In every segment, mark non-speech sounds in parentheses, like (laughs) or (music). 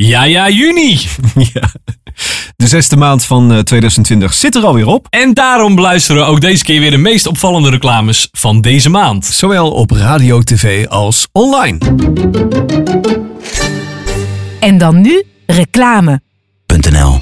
Ja, ja, juni. (laughs) ja. De zesde maand van eh, 2020 zit er alweer op. En daarom beluisteren we ook deze keer weer de meest opvallende reclames van deze maand. Zowel op radio, tv als online. En dan nu reclame. .nl.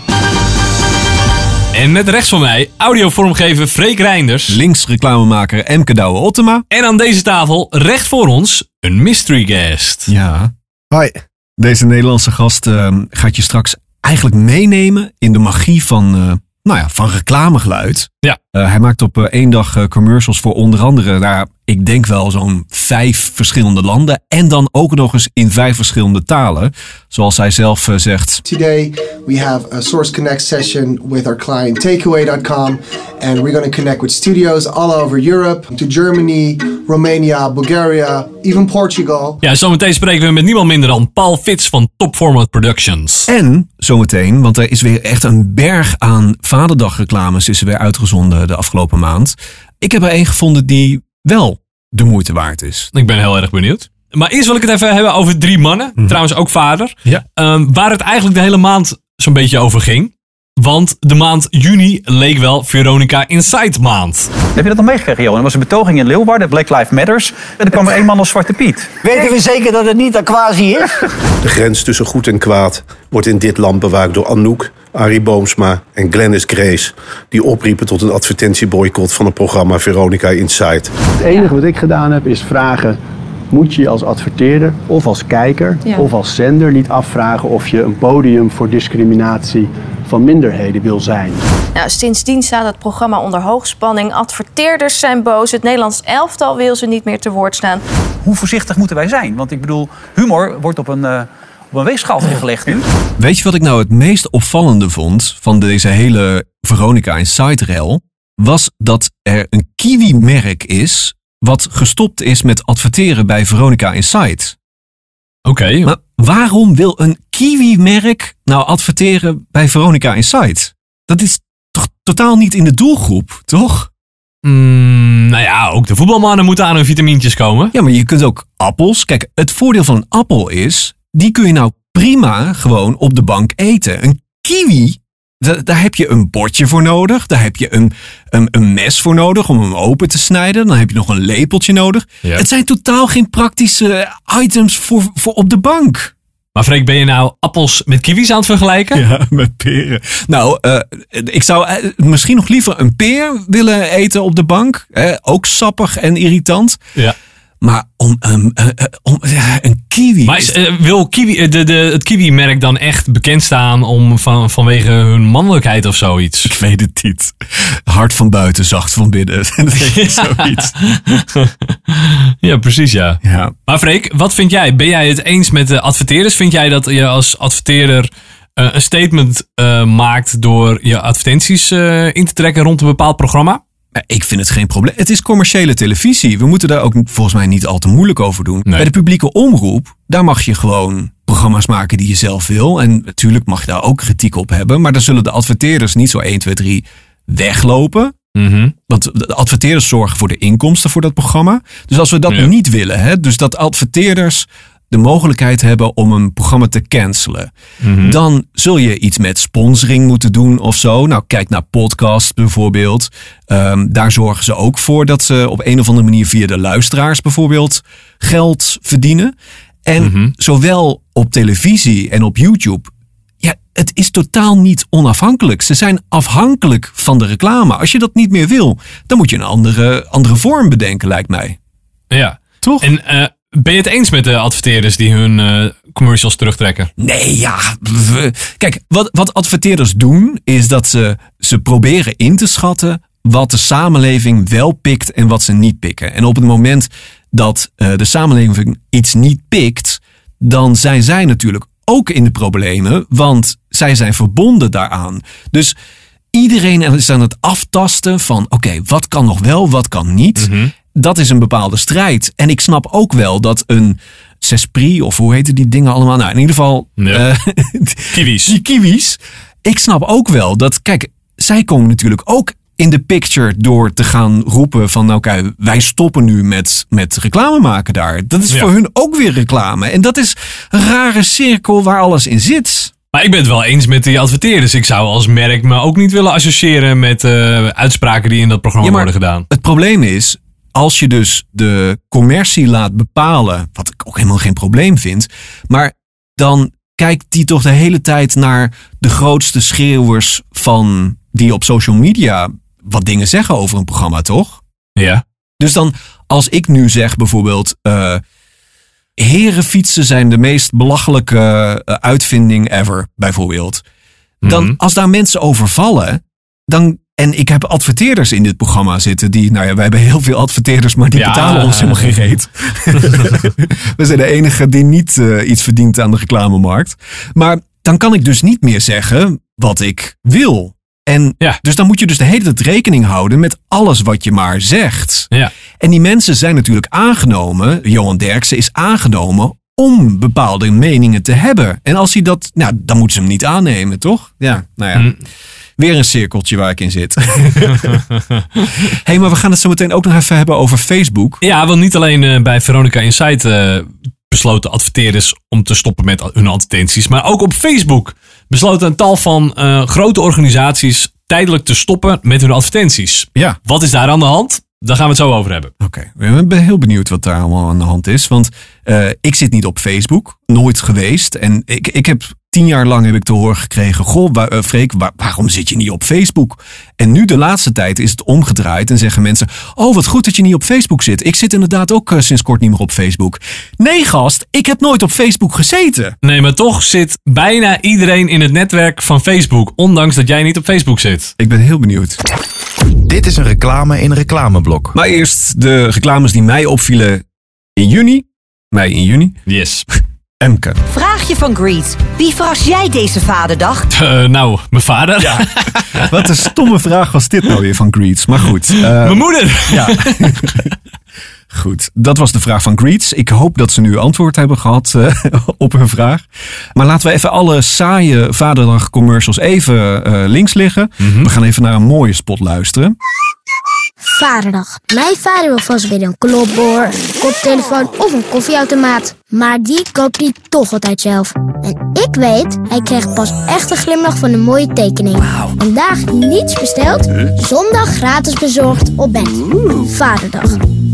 En met rechts van mij audiovormgever Freek Reinders. Links reclamemaker Emke Douwe Ottema. En aan deze tafel, recht voor ons, een mystery guest. Ja. Hoi. Deze Nederlandse gast eh, gaat je straks eigenlijk meenemen in de magie van, eh, nou ja, van reclamegeluid. Ja. Eh, hij maakt op eh, één dag eh, commercials voor onder andere, daar, ik denk wel zo'n vijf verschillende landen. En dan ook nog eens in vijf verschillende talen. Zoals hij zelf zegt. Today we have a Source Connect session with our client takeaway.com and we're going to connect with studios all over Europe to Germany, Romania, Bulgaria, even Portugal. Ja, zometeen spreken we met niemand minder dan Paul Fitz van Top Format Productions. En zometeen, want er is weer echt een berg aan vaderdagreclames is er weer uitgezonden de afgelopen maand. Ik heb er één gevonden die wel de moeite waard is. Ik ben heel erg benieuwd. Maar eerst wil ik het even hebben over drie mannen. Trouwens ook vader. Ja. Ehm, waar het eigenlijk de hele maand zo'n beetje over ging. Want de maand juni leek wel Veronica Inside maand. Heb je dat nog meegekregen, Johan? Er was een betoging in Leeuwarden, Black Lives Matters. En er kwam er één man als Zwarte Piet. Weten we zeker dat het niet Aquasi is? (laughs) De grens tussen goed en kwaad wordt in dit land bewaakt door Anouk, Arie Boomsma en Glennis Grace... die opriepen tot een advertentieboycott van het programma Veronica Inside. Het enige wat ik gedaan heb is vragen: moet je als adverteerder of als kijker Ja. of als zender niet afvragen of je een podium voor discriminatie van minderheden wil zijn? Nou, sindsdien staat het programma onder hoogspanning. Adverteerders zijn boos. Het Nederlands elftal wil ze niet meer te woord staan. Hoe voorzichtig moeten wij zijn? Want ik bedoel, humor wordt op een, eh, op een weegschaal gelegd nu. Weet je wat ik nou het meest opvallende vond van deze hele Veronica rel? Was dat er een kiwi-merk is wat gestopt is met adverteren bij Veronica Inside. Oké. Maar waarom wil een kiwi-merk nou adverteren bij Veronica Inside? Dat is toch totaal niet in de doelgroep, toch? Mm, nou ja, ook de voetbalmannen moeten aan hun vitamintjes komen. Ja, maar je kunt ook appels. Kijk, het voordeel van een appel is, die kun je nou prima gewoon op de bank eten. Een kiwi, daar heb je een bordje voor nodig. Daar heb je een, een, een mes voor nodig om hem open te snijden. Dan heb je nog een lepeltje nodig. Ja. Het zijn totaal geen praktische items voor, voor op de bank. Maar Freek, ben je nou appels met kiwis aan het vergelijken? Ja, met peren. Nou, eh, ik zou eh, misschien nog liever een peer willen eten op de bank. Eh, ook sappig en irritant. Ja. Maar om, um, eh, eh, eh, een kiwi. Maar is, wil kiwi, de, de, het kiwi-merk dan echt bekend staan om, van, vanwege hun mannelijkheid of zoiets? Ik weet het niet. Hard van buiten, zacht van binnen. (laughs) Is zoiets. ja, precies ja. Ja. Maar Freek, wat vind jij? Ben jij het eens met de adverteerders? Vind jij dat je als adverteerder een statement maakt door je advertenties in te trekken rond een bepaald programma? Ik vind het geen probleem. Het is commerciële televisie. We moeten daar ook volgens mij niet al te moeilijk over doen. Nee. Bij de publieke omroep, daar mag je gewoon programma's maken die je zelf wil. En natuurlijk mag je daar ook kritiek op hebben. Maar dan zullen de adverteerders niet zo 1, 2, 3 weglopen. Mhm. Want de adverteerders zorgen voor de inkomsten voor dat programma. Dus als we dat Ja. niet willen, hè, dus dat adverteerders de mogelijkheid hebben om een programma te cancelen, Mhm. dan zul je iets met sponsoring moeten doen of zo. Nou, kijk naar podcasts bijvoorbeeld. Ehm, daar zorgen ze ook voor dat ze op een of andere manier via de luisteraars bijvoorbeeld geld verdienen. En Mhm. zowel op televisie en op YouTube ja, het is totaal niet onafhankelijk. Ze zijn afhankelijk van de reclame. Als je dat niet meer wil, dan moet je een andere, andere vorm bedenken, lijkt mij. Ja. Toch? En eh, ben je het eens met de adverteerders die hun eh, commercials terugtrekken? Nee, ja. we- Kijk, wat, wat adverteerders doen, is dat ze, ze proberen in te schatten wat de samenleving wel pikt en wat ze niet pikken. En op het moment dat eh, de samenleving iets niet pikt, dan zijn zij natuurlijk ook in de problemen, want zij zijn verbonden daaraan. Dus iedereen is aan het aftasten van, oké, wat kan nog wel, wat kan niet. Dat is een bepaalde strijd. En ik snap ook wel dat een Cespri, of hoe heten die dingen allemaal? Nou, in ieder geval... Ja. eh, (laughs) Kiwis. die kiwis. Ik snap ook wel dat, kijk, zij komen natuurlijk ook in de picture door te gaan roepen van nou kijk, wij stoppen nu met, met reclame maken daar. Dat is Ja. voor hun ook weer reclame. En dat is een rare cirkel waar alles in zit. Maar ik ben het wel eens met die adverteerders. Ik zou als merk me ook niet willen associëren met eh, uitspraken die in dat programma Ja, worden gedaan. Het probleem is, als je dus de commercie laat bepalen, wat ik ook helemaal geen probleem vind, maar dan kijkt die toch de hele tijd naar de grootste schreeuwers van die op social media wat dingen zeggen over een programma, toch? Ja. Dus dan, als ik nu zeg bijvoorbeeld, eh herenfietsen zijn de meest belachelijke eh, uitvinding ever, bijvoorbeeld. Dan, Mhm. als daar mensen over vallen, dan, en ik heb adverteerders in dit programma zitten die, nou ja, wij hebben heel veel adverteerders, maar die Ja. betalen ons helemaal geen reet. (laughs) We zijn de enige die niet eh, iets verdient aan de reclamemarkt. Maar dan kan ik dus niet meer zeggen wat ik wil. En Ja. dus dan moet je dus de hele tijd rekening houden met alles wat je maar zegt. Ja. En die mensen zijn natuurlijk aangenomen, Johan Derksen is aangenomen om bepaalde meningen te hebben. En als hij dat, nou, dan moeten ze hem niet aannemen, toch? Ja, nou ja. Mm. Weer een cirkeltje waar ik in zit. (laughs) hey, maar we gaan het zo meteen ook nog even hebben over Facebook. Ja, want niet alleen eh, bij Veronica Insight eh, besloten adverteerders om te stoppen met hun advertenties, maar ook op Facebook besloten een tal van eh, grote organisaties tijdelijk te stoppen met hun advertenties. Ja. Wat is daar aan de hand? Daar gaan we het zo over hebben. Oké, ik ben heel benieuwd wat daar allemaal aan de hand is. Want ik zit niet op Facebook, nooit geweest. En ik, ik heb tien jaar lang heb ik te horen gekregen... Goh, wa- eh, Freek, wa- waarom zit je niet op Facebook? En nu de laatste tijd is het omgedraaid en zeggen mensen... Oh, wat goed dat je niet op Facebook zit. Ik zit inderdaad ook eh, sinds kort niet meer op Facebook. Nee, gast, ik heb nooit op Facebook gezeten. Nee, maar toch zit bijna iedereen in het netwerk van Facebook, ondanks dat jij niet op Facebook zit. Ik ben heel benieuwd. Dit is een reclame in een reclameblok. Maar eerst de reclames die mij opvielen in juni. Mei in juni. Yes. Emke. Vraagje van Greet. Wie verras jij deze vaderdag? (laughs) Eh, nou, mijn vader. (laughs) Wat een stomme vraag was dit nou weer van Greets. Maar goed. (laughs) eh, Mijn moeder. Ja. Goed, dat was de vraag van Greets. Ik hoop dat ze nu antwoord hebben gehad eh, op hun vraag. Maar laten we even alle saaie Vaderdag commercials even eh, links liggen. We gaan even naar een mooie spot luisteren. Vaderdag. Mijn vader wil vast weer een klopboor, een koptelefoon of een koffieautomaat. Maar die koopt hij toch altijd zelf. En ik weet, hij krijgt pas echt een glimlach van een mooie tekening. Vandaag niets besteld, zondag gratis bezorgd op bed. Vaderdag.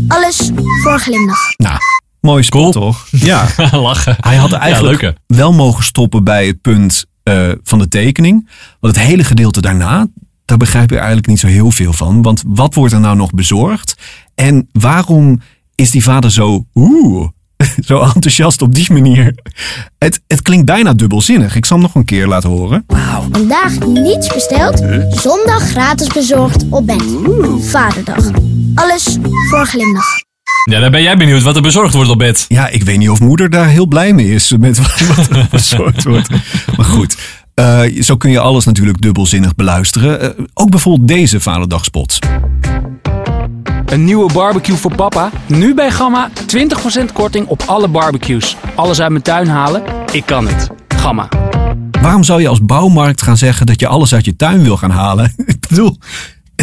Alles voor een glimlach. Nou, mooie spot toch? (laughs) Ja. Lachen. Hij had eigenlijk Ja, wel mogen stoppen bij het punt eh, van de tekening. Want het hele gedeelte daarna, daar begrijp ik eigenlijk niet zo heel veel van. Want wat wordt er nou nog bezorgd? En waarom is die vader zo, oeh, (laughs) zo enthousiast op die manier? Het, het klinkt bijna dubbelzinnig. Ik zal hem nog een keer laten horen. Vandaag niets besteld, zondag gratis bezorgd op bed. Vaderdag. Alles voor een glimlach. Ja, dan ben jij benieuwd wat er bezorgd wordt op bed. Ja, ik weet niet of moeder daar heel blij mee is met wat, (laughs) wat er bezorgd wordt. Maar goed, eh, zo kun je alles natuurlijk dubbelzinnig beluisteren. Eh, ook bijvoorbeeld deze vaderdagspot. Een nieuwe barbecue voor papa? Nu bij Gamma 20% korting op alle barbecues. Alles uit mijn tuin halen? Ik kan het. Gamma. Waarom zou je als bouwmarkt gaan zeggen dat je alles uit je tuin wil gaan halen? (laughs) ik bedoel,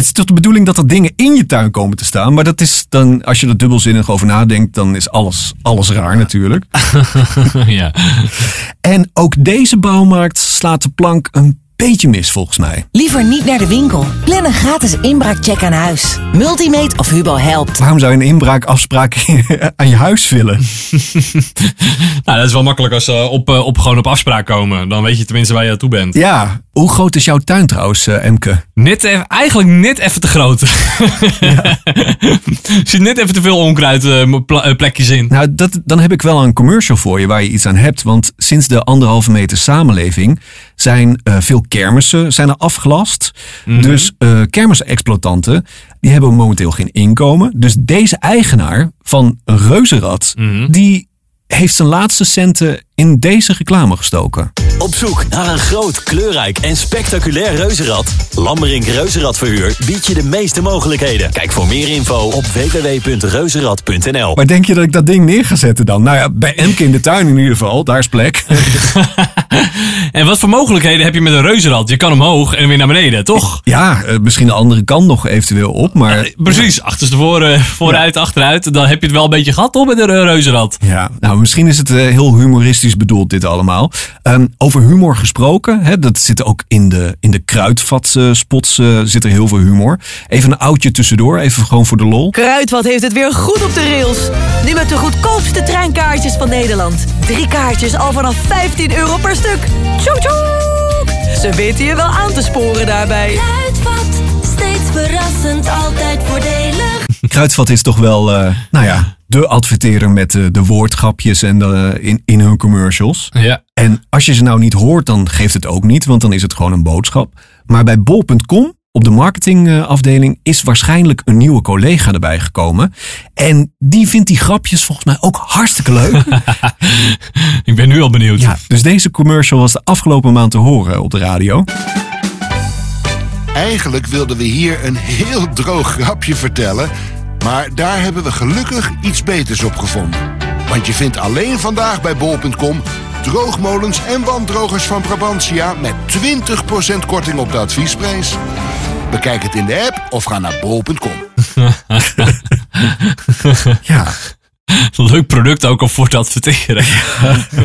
het is toch de bedoeling dat er dingen in je tuin komen te staan. Maar dat is dan, als je er dubbelzinnig over nadenkt, dan is alles, alles raar natuurlijk. (laughs) ja. En ook deze bouwmarkt slaat de plank een beetje mis volgens mij. Liever niet naar de winkel. Plan een gratis inbraakcheck aan huis. Multimate of Hubo helpt. Waarom zou je een inbraakafspraak (laughs) aan je huis willen? (laughs) Nou, dat is wel makkelijk als ze op, eh, op, gewoon op afspraak komen. Dan weet je tenminste waar je aan toe bent. Ja, hoe groot is jouw tuin trouwens, eh, Emke? Net even, eigenlijk net even te groot. Er (laughs) zit net even te veel onkruid eh, in. Nou, dat, dan heb ik wel een commercial voor je waar je iets aan hebt. Want sinds de anderhalve meter samenleving zijn eh, veel kermissen zijn er afgelast. Dus eh kermisexploitanten die hebben momenteel geen inkomen. Dus deze eigenaar van een reuzenrad, die heeft zijn laatste centen in deze reclame gestoken. Op zoek naar een groot, kleurrijk en spectaculair reuzenrad? Lammerink Reuzenradverhuur biedt je de meeste mogelijkheden. Kijk voor meer info op www.reuzenrad.nl. Waar denk je dat ik dat ding neer ga zetten dan? Nou ja, bij Emke in de tuin in ieder geval, daar is plek. (laughs) En wat voor mogelijkheden heb je met een reuzenrad? Je kan omhoog en weer naar beneden, toch? Ja, eh, misschien de andere kant nog eventueel op, maar... Precies, achterstevoren, vooruit, achteruit. Dan heb je het wel een beetje gehad, toch, met een eh, reuzenrad? Ja, nou misschien is het eh, heel humoristisch bedoeld dit allemaal. Ehm, over humor gesproken, hè, dat zit ook in de, in de kruidvatspots uh, zit er heel veel humor. Even een oudje tussendoor, even gewoon voor de lol. Kruidvat heeft het weer goed op de rails. Nu met de goedkoopste treinkaartjes van Nederland. Drie kaartjes al vanaf 15 euro per stuk. Tjoek tjoek! Ze weten je wel aan te sporen daarbij. Kruidvat, steeds verrassend, altijd voordelig. (laughs) Kruidvat is toch wel, uh, nou ja, de adverterer met de, de woordgrapjes en de, in, in hun commercials. Ja. En als je ze nou niet hoort, dan geeft het ook niet, want dan is het gewoon een boodschap. Maar bij bol.com op de marketingafdeling is waarschijnlijk een nieuwe collega erbij gekomen. En die vindt die grapjes volgens mij ook hartstikke leuk. (laughs) Ik ben nu al benieuwd. Ja, dus deze commercial was de afgelopen maand te horen op de radio. Eigenlijk wilden we hier een heel droog grapje vertellen. Maar daar hebben we gelukkig iets beters op gevonden. Want je vindt alleen vandaag bij bol.com droogmolens en wanddrogers van Brabantia met 20% korting op de adviesprijs. Bekijk het in de app of ga naar bol.com. (laughs) ja. Leuk product ook om voor te adverteren.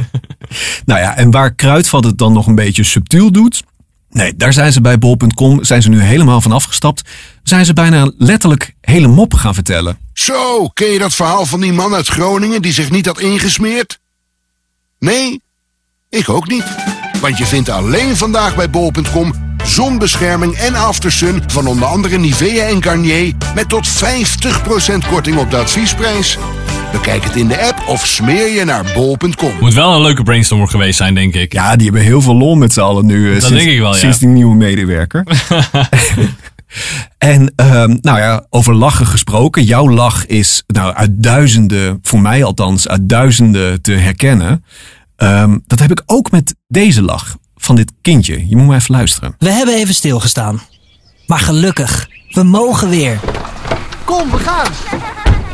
(laughs) nou ja, en waar Kruidvat het dan nog een beetje subtiel doet. Nee, daar zijn ze bij bol.com zijn ze nu helemaal van afgestapt. Zijn ze bijna letterlijk hele moppen gaan vertellen. Zo, ken je dat verhaal van die man uit Groningen die zich niet had ingesmeerd? Nee? Ik ook niet. Want je vindt alleen vandaag bij bol.com zonbescherming en aftersun van onder andere Nivea en Garnier met tot 50% korting op de adviesprijs. Bekijk het in de app of smeer je naar bol.com. Moet wel een leuke brainstorm geweest zijn, denk ik. Ja, die hebben heel veel lol met z'n allen nu. Dat sinds, denk ik wel, ja. Sinds die nieuwe medewerker. (laughs) En um, nou ja, over lachen gesproken. Jouw lach is nou, uit duizenden, voor mij althans, uit duizenden te herkennen. Um, dat heb ik ook met deze lach van dit kindje. Je moet maar even luisteren. We hebben even stilgestaan. Maar gelukkig, we mogen weer. Kom, we gaan.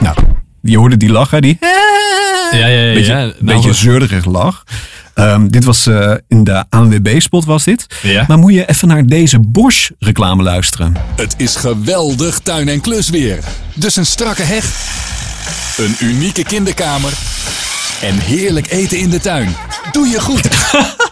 Nou, je hoorde die lach, hè? Die Ja, ja, ja. beetje, ja. Nou, beetje zeurderig lach. Um, dit was uh, in de ANWB-spot was dit. Ja. Maar moet je even naar deze Bosch reclame luisteren. Het is geweldig tuin- en klusweer. Dus een strakke heg, een unieke kinderkamer en heerlijk eten in de tuin. Doe je goed. (laughs)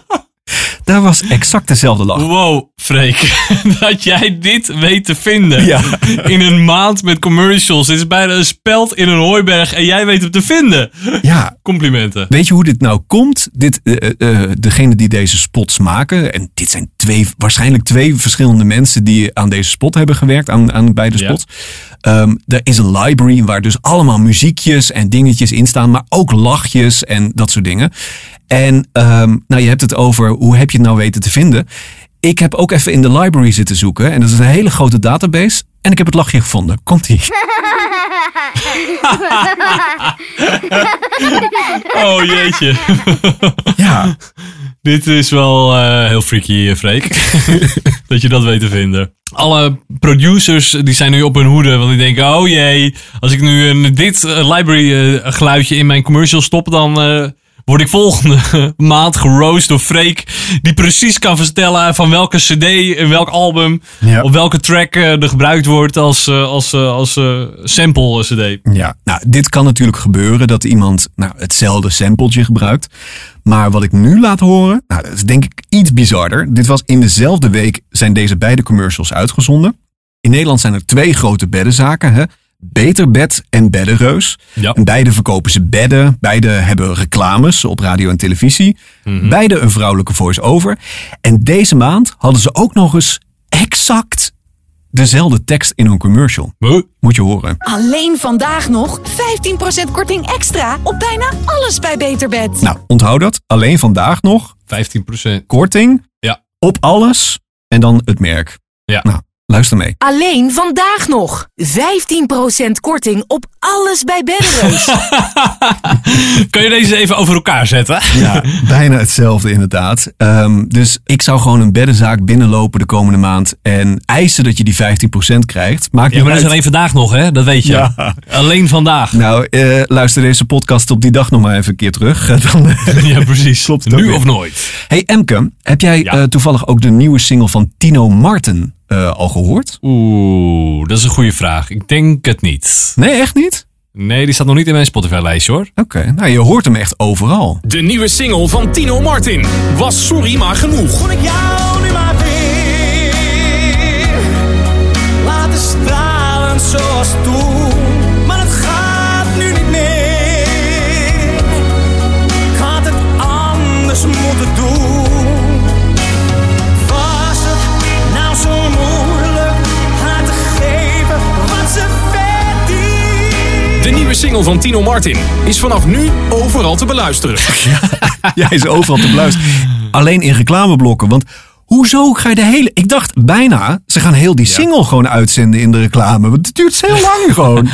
Daar was exact dezelfde lach. Wow, Freek. (laughs) Dat jij dit weet te vinden. Ja. (laughs) In een maand met commercials. Dit is bijna een speld in een hooiberg en jij weet hem te vinden. Ja. Complimenten. Weet je hoe dit nou komt? Dit, uh, uh, degene die deze spots maken, en dit zijn twee, waarschijnlijk twee verschillende mensen die aan deze spot hebben gewerkt, aan, aan beide spots. Ja. Um, er is een library waar dus allemaal muziekjes en dingetjes in staan, maar ook lachjes en dat soort dingen. En um, nou, je hebt het over hoe heb je het nou weten te vinden. Ik heb ook even in de library zitten zoeken. En dat is een hele grote database. En ik heb het lachje gevonden. Komt-ie. (laughs) oh jeetje. ja. Dit is wel uh, heel freaky, Freek. (laughs) dat je dat weet te vinden. Alle producers die zijn nu op hun hoede. Want die denken, oh jee, als ik nu een, dit uh, library uh, geluidje in mijn commercial stop, dan word ik volgende (laughs) maand geroost door Freek. Die precies kan vertellen van welke cd en welk album. Ja. Of welke track er gebruikt wordt als, als, als, als sample cd. Ja, nou dit kan natuurlijk gebeuren dat iemand nou, hetzelfde sampletje gebruikt. Maar wat ik nu laat horen, nou, dat is denk ik iets bizarder. Dit was in dezelfde week zijn deze beide commercials uitgezonden. In Nederland zijn er twee grote beddenzaken. Hè? Beter Bed en Beddenreus. Ja. En beide verkopen ze bedden. Beide hebben reclames op radio en televisie. Mhm. Beide een vrouwelijke voice-over. En deze maand hadden ze ook nog eens exact dezelfde tekst in hun commercial. Moet je horen. Alleen vandaag nog 15% korting extra op bijna alles bij Beterbed. Nou, onthoud dat. Alleen vandaag nog 15% korting ja. op alles en dan het merk. Ja. Nou, Luister mee. Alleen vandaag nog. 15% korting op alles bij Beddereus. (laughs) Kan je deze even over elkaar zetten? Ja, bijna hetzelfde inderdaad. Ehm, dus ik zou gewoon een beddenzaak binnenlopen de komende maand en eisen dat je die 15% krijgt. Maakt Ja, maar dat is alleen vandaag nog, hè? Dat weet je. Ja. Alleen vandaag. Nou, eh, luister deze podcast op die dag nog maar even een keer terug. (laughs) Dan, ja, precies. (laughs) Klopt Nu of nooit. Hey Emke, heb jij eh, toevallig ook de nieuwe single van Tino Martin eh, al gehoord? Oeh, dat is een goede vraag. Ik denk het niet. Nee, echt niet? Nee, die staat nog niet in mijn Spotify-lijstje hoor. Oké, nou je hoort hem echt overal. De nieuwe single van Tino Martin was Sorry maar genoeg. ik jou nu maar weer laten stralen zoals toen. De nieuwe single van Tino Martin is vanaf nu overal te beluisteren. (laughs) Jij is overal te beluisteren. Alleen in reclameblokken. Want hoezo ga je de hele... Ik dacht bijna, ze gaan heel die single gewoon uitzenden in de reclame. Want het duurt heel lang (laughs) gewoon.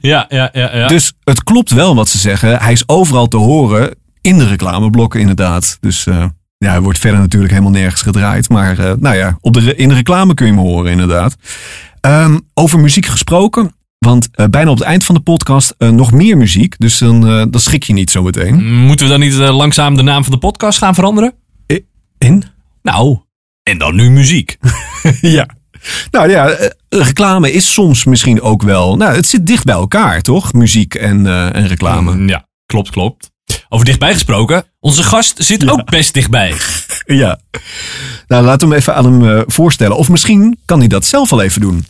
Ja, ja, ja. ja. Dus het klopt wel wat ze zeggen. Hij is overal te horen in de reclameblokken inderdaad. Dus eh, ja, hij wordt verder natuurlijk helemaal nergens gedraaid. Maar eh, nou ja, op de, re- in de reclame kun je hem horen inderdaad. Ehm, over muziek gesproken. Want eh, bijna op het eind van de podcast eh, nog meer muziek. Dus dan, eh, dan schrik je niet zo meteen. Moeten we dan niet eh, langzaam de naam van de podcast gaan veranderen? In? Nou, en dan nu muziek. (laughs) ja. Nou ja, eh, reclame is soms misschien ook wel. Nou, het zit dicht bij elkaar, toch? Muziek en, eh, en reclame. Mm, ja, klopt, klopt. Over dichtbij gesproken, onze gast zit ook best dichtbij. (laughs) Ja. Nou, laten we hem even aan hem eh, voorstellen. Of misschien kan hij dat zelf al even doen.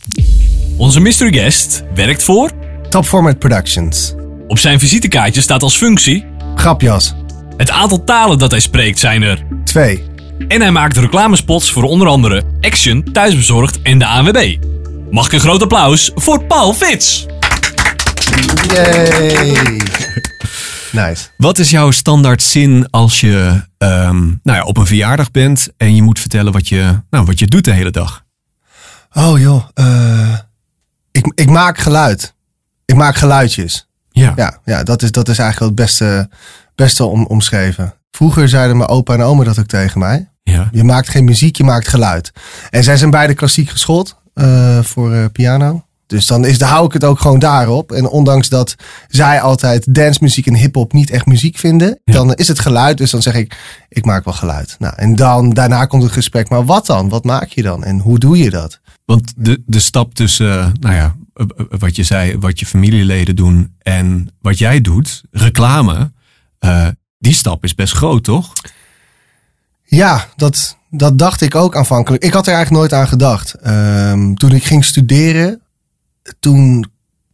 Onze mystery guest werkt voor Top Format Productions. Op zijn visitekaartje staat als functie Grapjas. Het aantal talen dat hij spreekt zijn er Twee. En hij maakt reclamespots voor onder andere Action, Thuisbezorgd en de ANWB. Mag ik een groot applaus voor Paul Fits? Yay. (laughs) Nice. Wat is jouw standaard zin als je ehm, nou ja, op een verjaardag bent en je moet vertellen wat je, nou, wat je doet de hele dag? Oh joh, eh, ik, ik maak geluid. Ik maak geluidjes. Ja. Ja, ja dat, is, dat is eigenlijk het beste, beste om, omschreven. Vroeger zeiden mijn opa en oma dat ook tegen mij. Ja. Je maakt geen muziek, je maakt geluid. En zij zijn beide klassiek geschoold eh, voor eh, piano. Dus dan, is, dan hou ik het ook gewoon daarop. En ondanks dat zij altijd dancemuziek en hip-hop niet echt muziek vinden, dan is het geluid. Dus dan zeg ik, ik maak wel geluid. Nou, en dan, daarna komt het gesprek. Maar wat dan? Wat maak je dan? En hoe doe je dat? Want de, de stap tussen, eh, nou ja, eh, eh, wat je zei, wat je familieleden doen en wat jij doet, reclame, die stap is best groot, toch? Ja, dat, dat dacht ik ook aanvankelijk. Ik had er eigenlijk nooit aan gedacht. Ehm, toen ik ging studeren, toen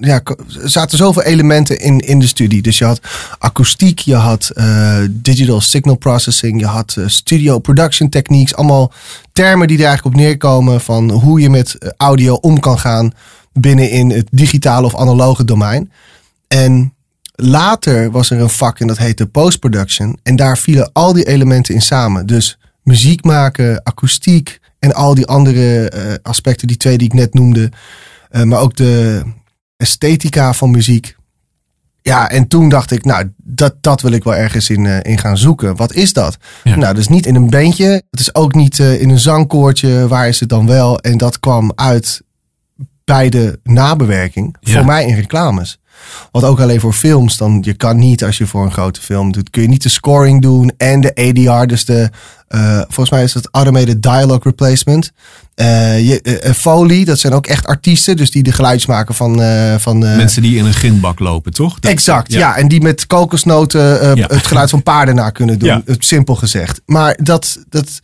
ja, zaten zoveel elementen in, in de studie. Dus je had akoestiek, je had eh, digital signal processing, je had eh, studio production techniques. Allemaal termen die er eigenlijk op neerkomen van hoe je met eh, audio om kan gaan binnen in het digitale of analoge domein. En later was er een vak en dat heette post-production. En daar vielen al die elementen in samen. Dus muziek maken, akoestiek en al die andere aspecten, die twee die ik net noemde. Eh, maar ook de esthetica van muziek. Ja, en toen dacht ik, nou, dat, dat wil ik wel ergens in, eh, in gaan zoeken. Wat is dat? Nou, dus niet in een bandje. Het is ook niet eh, in een zangkoortje. Waar is het dan wel? En dat kwam uit bij de nabewerking. Ja. Voor mij in reclames. Want ook alleen voor films, dan je kan niet als je voor een grote film doet, kun je niet de scoring doen en de ADR, dus de, eh, volgens mij is het automated dialogue replacement. Eh je, eh, Foley, dat zijn ook echt artiesten, dus die de geluidjes maken van, van Mensen die in een grindbak lopen, toch? Dat- Exact, ja. En die met kokosnoten Ja. het geluid van paarden na kunnen doen. Ja. Het simpel gezegd. Maar dat, dat,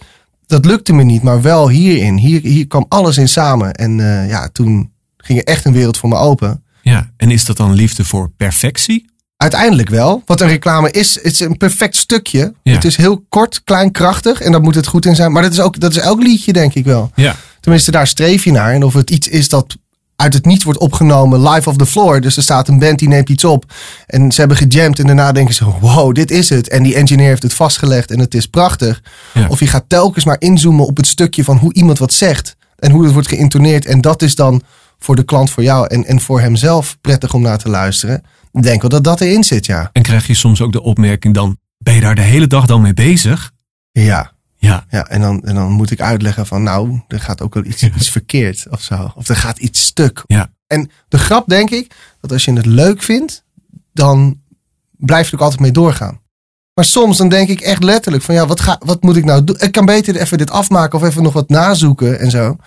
dat lukte me niet, maar wel hierin. Hier, hier kwam alles in samen. En ja, toen ging er echt een wereld voor me open. Ja, en is dat dan liefde voor perfectie? Uiteindelijk wel. Wat een reclame is, het is een perfect stukje. Ja. Het is heel kort, klein, krachtig. En daar moet het goed in zijn. Maar dat is, ook, dat is elk liedje, denk ik wel. Ja. Tenminste, daar streef je naar. En of het iets is dat uit het niets wordt opgenomen, live off the floor. Dus er staat een band die neemt iets op. En ze hebben gejamd en daarna denken ze, wow, dit is het. En die engineer heeft het vastgelegd en het is prachtig. Ja. Of je gaat telkens maar inzoomen op het stukje van hoe iemand wat zegt. En hoe het wordt geïntoneerd. En dat is dan voor de klant, voor jou en, en voor hemzelf prettig om naar te luisteren. Ik denk wel dat dat erin zit, ja. En krijg je soms ook de opmerking dan, ben je daar de hele dag dan mee bezig? Ja. Ja. ja en, dan, en dan moet ik uitleggen van nou, er gaat ook wel iets, iets (laughs) verkeerd of zo. Of er gaat iets stuk. Ja. En de grap denk ik, dat als je het leuk vindt, dan blijf je er ook altijd mee doorgaan. Maar soms dan denk ik echt letterlijk van ja, wat, ga, wat moet ik nou doen? Ik kan beter even dit afmaken of even nog wat nazoeken en zo.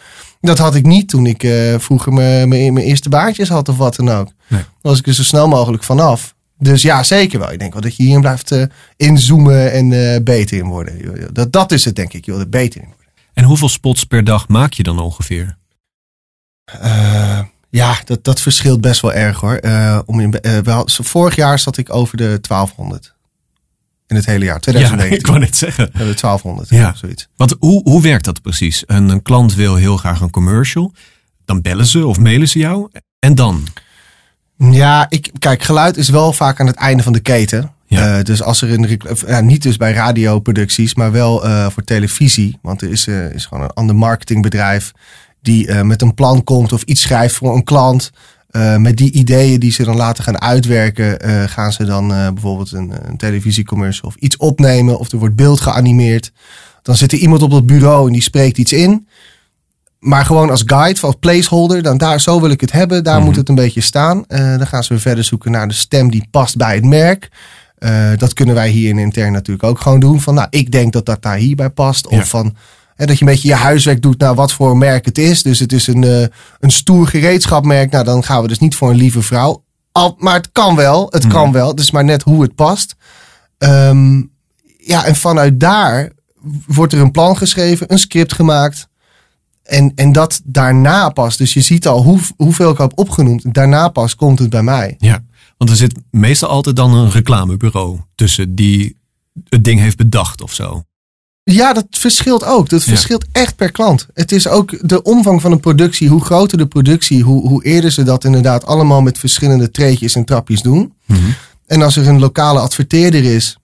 Dat had ik niet toen ik eh, vroeger mijn, eerste baantjes had of wat dan ook. Nee. Dan was ik er zo snel mogelijk vanaf. Dus ja, zeker wel. Ik denk wel dat je hierin blijft eh, inzoomen en eh, beter in worden. Dat, dat is het denk ik, joh, er beter in worden. En hoeveel spots per dag maak je dan ongeveer? Ja, dat, dat verschilt best wel erg hoor. Om in, wel, vorig jaar zat ik over de 1200. In het hele jaar, 2019. (laughs) ik wou net zeggen. Ja, de 1200, Ja. zoiets. Want hoe, hoe werkt dat precies? Een, een klant wil heel graag een commercial. Dan bellen ze of mailen ze jou. En dan? Ja, ik, kijk, geluid is wel vaak aan het einde van de keten. Ja. Eh, dus als er een ja, niet dus bij radioproducties, maar wel eh, voor televisie. Want er is, eh, is gewoon een ander marketingbedrijf die met een plan komt of iets schrijft voor een klant. Eh, met die ideeën die ze dan later gaan uitwerken, eh, gaan ze dan eh, bijvoorbeeld een, een televisiecommercial of iets opnemen. Of er wordt beeld geanimeerd. Dan zit er iemand op dat bureau en die spreekt iets in. Maar gewoon als guide, als placeholder, dan daar, zo wil ik het hebben. Daar moet het een beetje staan. Dan gaan ze weer verder zoeken naar de stem die past bij het merk. Dat kunnen wij hier in intern natuurlijk ook gewoon doen. Van, nou, ik denk dat dat daar hierbij past. Of van, hè, dat je een beetje je huiswerk doet naar wat voor merk het is. Dus het is een, eh, een stoer gereedschapmerk. Nou, dan gaan we dus niet voor een lieve vrouw. Al, maar het kan wel, het kan wel. Het is maar net hoe het past. Ehm, ja, en vanuit daar wordt er een plan geschreven, een script gemaakt. En, en dat daarna pas. Dus je ziet al hoe, hoeveel ik heb opgenoemd. Daarna pas komt het bij mij. Ja, want er zit meestal altijd dan een reclamebureau tussen die het ding heeft bedacht of zo. Ja, dat verschilt ook. Dat Ja. verschilt echt per klant. Het is ook de omvang van een productie. Hoe groter de productie, hoe, hoe eerder ze dat inderdaad allemaal met verschillende treetjes en trapjes doen. En als er een lokale adverteerder is,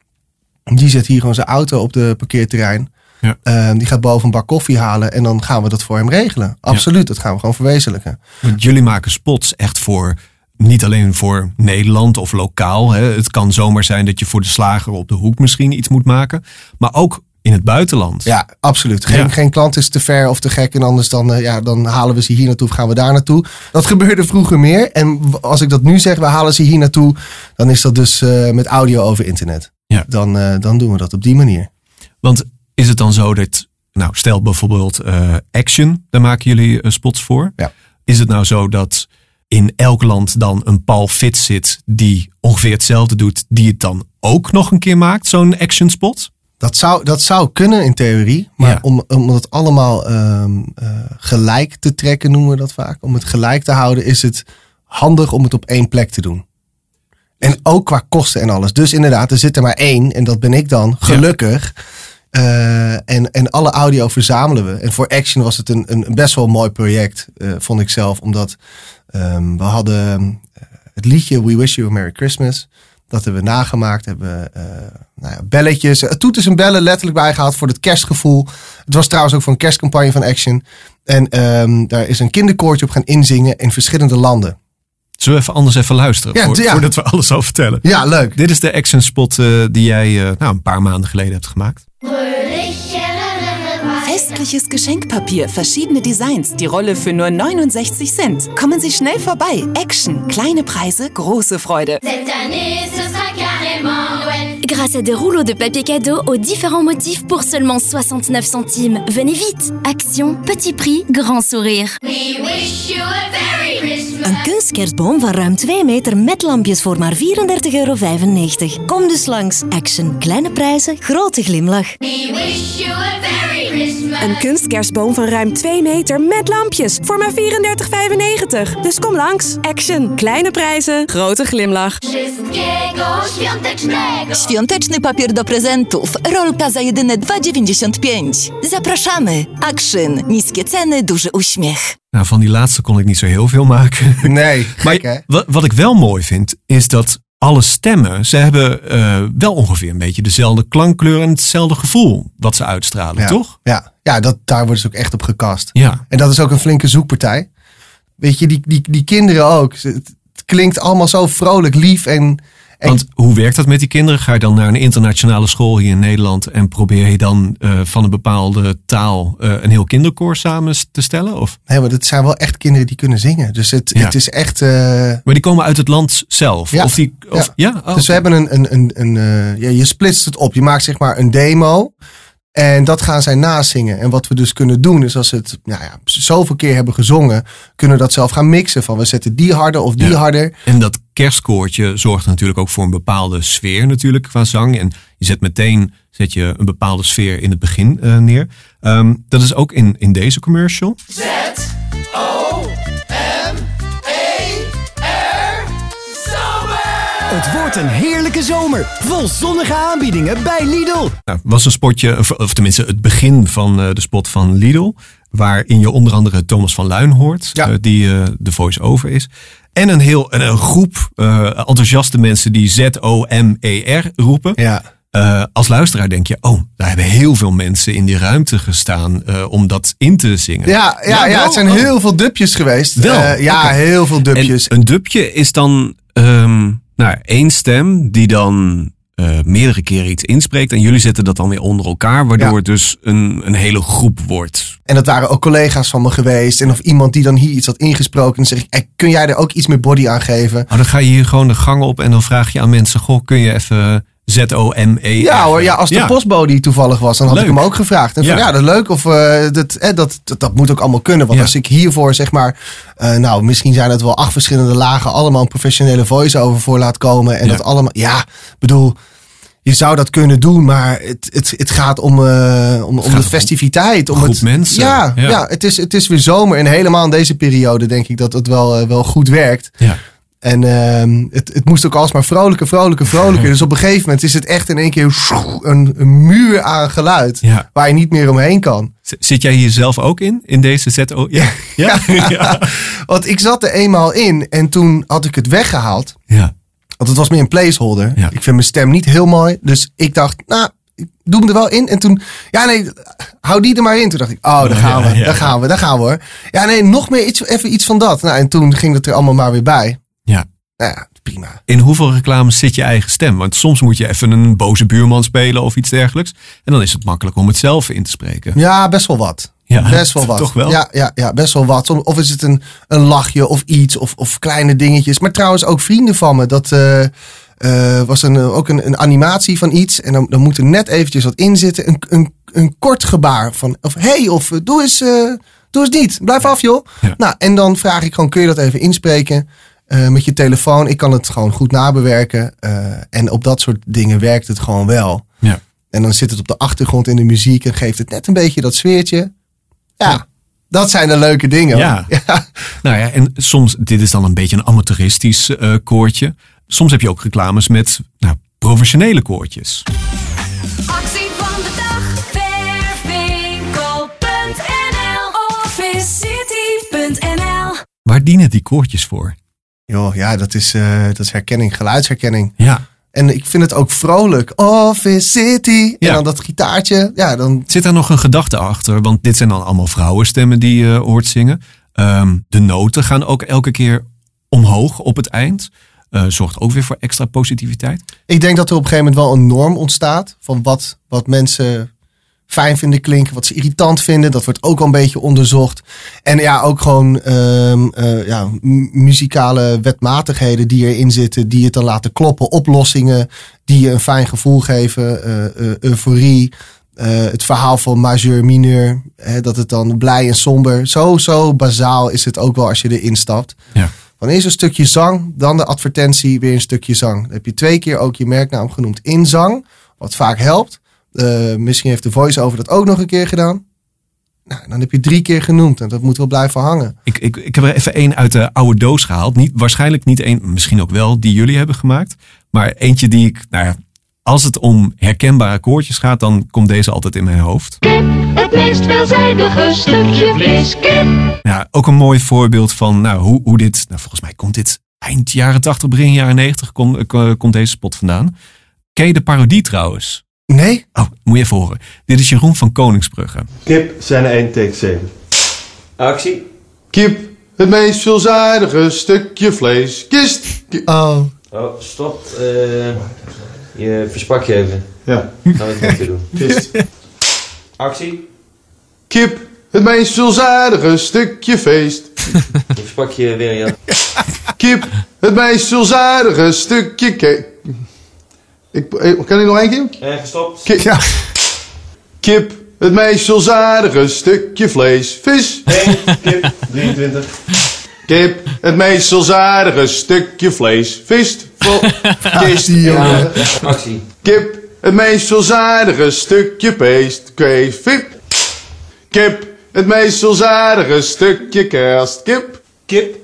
die zet hier gewoon zijn auto op de parkeerterrein. Ja. Ehm, die gaat boven een bak koffie halen en dan gaan we dat voor hem regelen. Absoluut, dat gaan we gewoon verwezenlijken. Want jullie maken spots echt voor, niet alleen voor Nederland of lokaal. Hè. Het kan zomaar zijn dat je voor de slager op de hoek misschien iets moet maken. Maar ook in het buitenland. Ja, absoluut. Geen, Ja. geen klant is te ver of te gek. En anders dan, eh, ja, dan halen we ze hier naartoe of gaan we daar naartoe. Dat gebeurde vroeger meer. En als ik dat nu zeg, we halen ze hier naartoe. Dan is dat dus eh, met audio over internet. Ja. Dan, eh, dan doen we dat op die manier. Want is het dan zo dat, nou stel bijvoorbeeld Action, daar maken jullie spots voor. Ja. Is het nou zo dat in elk land dan een Paul Fitz zit die ongeveer hetzelfde doet, die het dan ook nog een keer maakt, zo'n action spot? Dat zou, dat zou kunnen in theorie. Maar Ja. om, om het allemaal ehm, eh, gelijk te trekken, noemen we dat vaak. Om het gelijk te houden, is het handig om het op één plek te doen. En ook qua kosten en alles. Dus inderdaad, er zit er maar één. En dat ben ik dan, gelukkig. Eh, en, en alle audio verzamelen we. En voor Action was het een, een best wel mooi project, eh, vond ik zelf. Omdat ehm, we hadden het liedje We Wish You a Merry Christmas. Dat hebben we nagemaakt. Hebben we eh, nou ja, belletjes, toeters en bellen letterlijk bijgehaald voor het kerstgevoel. Het was trouwens ook voor een kerstcampagne van Action. En ehm, daar is een kinderkoortje op gaan inzingen in verschillende landen. Zullen we even anders even luisteren Ja, voor- ja. voordat we alles al vertellen? Ja, leuk. Dit is de action spot eh, die jij eh, nou, een paar maanden geleden hebt gemaakt. Festliches Geschenkpapier, verschiedene Designs, die Rolle für nur 69 Cent. Kommen Sie schnell vorbei. Action, kleine Preise, große Freude. Cette année, ce sera carrément Noël. Grâce à des rouleaux de papier cadeau aux différents motifs pour seulement 69 centimes. Venez vite Action, petit prix, grand sourire. We wish you a very Christmas. Een kunstkerstboom van ruim 2 meter met lampjes voor maar 34,95 euro. Kom dus langs. Action. Kleine prijzen, grote glimlach. We wish you a very Christmas. Een kunstkerstboom van ruim 2 meter met lampjes voor maar 34,95. Dus kom langs. Action. Kleine prijzen, grote glimlach. Świątecznego. Świąteczny papier do prezentów. Rolka za jedyne 2,95. Zapraszamy. Action, niskie ceny, duży uśmiech. Nou, van die laatste kon ik niet zo heel veel maken. Nee, (laughs) maar gek, hè? wat, wat ik wel mooi vind, is dat alle stemmen, ze hebben eh, wel ongeveer een beetje dezelfde klankkleur en hetzelfde gevoel wat ze uitstralen, Ja. toch? Ja, ja dat, daar worden ze ook echt op gekast. Ja. En dat is ook een flinke zoekpartij. Weet je, die, die, die kinderen ook. Het, het klinkt allemaal zo vrolijk, lief en... en Want hoe werkt dat met die kinderen? Ga je dan naar een internationale school hier in Nederland en probeer je dan eh, van een bepaalde taal eh, een heel kinderkoor samen te stellen? Of? nee, maar het zijn wel echt kinderen die kunnen zingen. Dus het, Ja. het is echt... eh, Maar die komen uit het land zelf? Ja. Of die, of, ja. Oh, dus we hebben een, een, een, een ja, je splitst het op. Je maakt zeg maar een demo. En dat gaan zij nazingen. En wat we dus kunnen doen is als ze het nou ja, zoveel keer hebben gezongen, kunnen we dat zelf gaan mixen. Van we zetten die harder of die Ja. harder. En dat kerstkoortje zorgt natuurlijk ook voor een bepaalde sfeer natuurlijk qua zang. En je zet meteen zet je een bepaalde sfeer in het begin eh, neer. Ehm, dat is ook in, in deze commercial. Het wordt een heerlijke zomer, vol zonnige aanbiedingen bij Lidl. Nou, was een spotje, of- tenminste het begin van eh, de spot van Lidl. Waarin je onder andere Thomas van Luin hoort, eh, die eh, de voice-over is. En een, heel, een, een groep eh, enthousiaste mensen die Z-O-M-E-R roepen. Ja. Eh, als luisteraar denk je, oh, daar hebben heel veel mensen in die ruimte gestaan eh, om dat in te zingen. Ja, ja, ja, wel. het zijn Oh. heel veel dupjes geweest. Wel? Eh, ja, heel veel dupjes. En een dubje is dan ehm, nou, één stem die dan eh, meerdere keren iets inspreekt. En jullie zetten dat dan weer onder elkaar, waardoor Ja. het dus een, een hele groep wordt. En dat waren ook collega's van me geweest. En of iemand die dan hier iets had ingesproken. En zeg ik, eh, kun jij er ook iets meer body aan geven? Oh, dan ga je hier gewoon de gang op en dan vraag je aan mensen: Goh, kun je even Z-O-M-E? Ja hoor, ja, als de postbode toevallig was, dan had Leuk. ik hem ook gevraagd. En van Ja. ja, dat is leuk. Of eh, dat, eh, dat, dat, dat moet ook allemaal kunnen. Want Ja. als ik hiervoor zeg maar, eh, nou misschien zijn het wel acht verschillende lagen, allemaal een professionele voice-over voor laat komen. En Ja. dat allemaal, ja, bedoel, je zou dat kunnen doen, maar het, het, het gaat om, om, om de festiviteit. Om het, mensen. Ja, Ja. ja. het, is, het is weer zomer. En helemaal in deze periode denk ik dat het wel, wel goed werkt. Ja. En ehm, het, het moest ook alsmaar vrolijker, vrolijker, vrolijker. Dus op een gegeven moment is het echt in één keer een, een muur aan geluid. Ja. Waar je niet meer omheen kan. Z- Zit jij hier zelf ook in, in deze Z-O? Ja. (laughs) Ja. ja. Want ik zat er eenmaal in en toen had ik het weggehaald. Ja. Want het was meer een placeholder. Ja. Ik vind mijn stem niet heel mooi. Dus ik dacht, nou, ik doe hem er wel in. En toen, ja nee, hou die er maar in. Toen dacht ik, oh, daar gaan Ja, we, daar gaan we, daar gaan we hoor. Ja nee, nog meer iets, even iets van dat. Nou, en toen ging het er allemaal maar weer bij. Nou ja, prima. In hoeveel reclames zit je eigen stem? Want soms moet je even een boze buurman spelen of iets dergelijks. En dan is het makkelijk om het zelf in te spreken. Ja, best wel wat. Ja, best wel (laughs) wat. toch wel? Ja, ja, ja, best wel wat. Of is het een, een lachje of iets of, of kleine dingetjes. Maar trouwens ook vrienden van me. Dat eh, eh, was een, ook een, een animatie van iets. En dan, dan moet er net eventjes wat in zitten. Een, een, een kort gebaar van of hey of eh, doe eens, eh, doe eens niet. Blijf af joh. Nou, en dan vraag ik gewoon kun je dat even inspreken. Eh, met je telefoon. Ik kan het gewoon goed nabewerken. eh, en op dat soort dingen werkt het gewoon wel. Ja. En dan zit het op de achtergrond in de muziek en geeft het net een beetje dat sfeertje. Ja, dat zijn de leuke dingen. (laughs) Ja. Nou ja, en soms, dit is dan een beetje een amateuristisch eh, koortje. Soms heb je ook reclames met nou, professionele koortjes. Actie van de dag. Verfwinkel.nl Waar dienen die koortjes voor? Joh, ja, dat is, eh, dat is herkenning, geluidsherkenning. Ja. En ik vind het ook vrolijk. Office City. Ja. En dan dat gitaartje. Ja, dan... Zit er nog een gedachte achter? Want dit zijn dan allemaal vrouwenstemmen die je hoort zingen. Ehm, de noten gaan ook elke keer omhoog op het eind. Eh, zorgt ook weer voor extra positiviteit. Ik denk dat er op een gegeven moment wel een norm ontstaat. Van wat, wat mensen fijn vinden klinken. Wat ze irritant vinden. Dat wordt ook wel een beetje onderzocht. En ja, ook gewoon ehm, eh, ja, mu- muzikale wetmatigheden die erin zitten. Die het dan laten kloppen. Oplossingen die je een fijn gevoel geven. eh, eh, euforie. Het verhaal van majeur, mineur. Hè, dat het dan blij en somber. Zo, zo bazaal is het ook wel als je erin stapt. Ja. Van eerst een stukje zang, dan de advertentie, weer een stukje zang. Dan heb je twee keer ook je merknaam genoemd in zang, wat vaak helpt. Eh, misschien heeft de voice-over dat ook nog een keer gedaan. Nou, dan heb je drie keer genoemd en dat moet wel blijven hangen. Ik, ik, ik heb er even één uit de oude doos gehaald. Niet, waarschijnlijk niet één, misschien ook wel, die jullie hebben gemaakt. Maar eentje die ik, nou ja, als het om herkenbare koortjes gaat, dan komt deze altijd in mijn hoofd. Het meest veelzijdige stukje vlees. Kip. Ja, ook een mooi voorbeeld van nou, hoe, hoe dit, nou, volgens mij komt dit eind jaren 80, begin jaren 90 kom- eh, komt deze spot vandaan. Ken je de parodie trouwens? Nee. Oh, moet je even horen. Dit is Jeroen van Koningsbrugge. Kip, zijn 1, take 7. Actie. Kip, het meest veelzijdige stukje vlees. Kist. Oh. Oh, stop. Eh, je versprak je even. Ja. Gaan we het moeten doen. (laughs) Kist. Actie. Kip, het meest veelzijdige stukje feest. Je versprak je weer, ja. Kip, het meest veelzijdige stukje ke... Ik, eh, kan ik nog één keer? En gestopt. Kip, ja. Kip, het meest veelzijdige stukje vlees. Vis. 1, kip, 23. Kip, het meest veelzijdige stukje vlees. Vis. Vol. (laughs) Kist. Ja, actie. Kip, het meest veelzijdige stukje peest. Kees. Vip. Kip, het meest veelzijdige stukje kerst. Kip. Kip,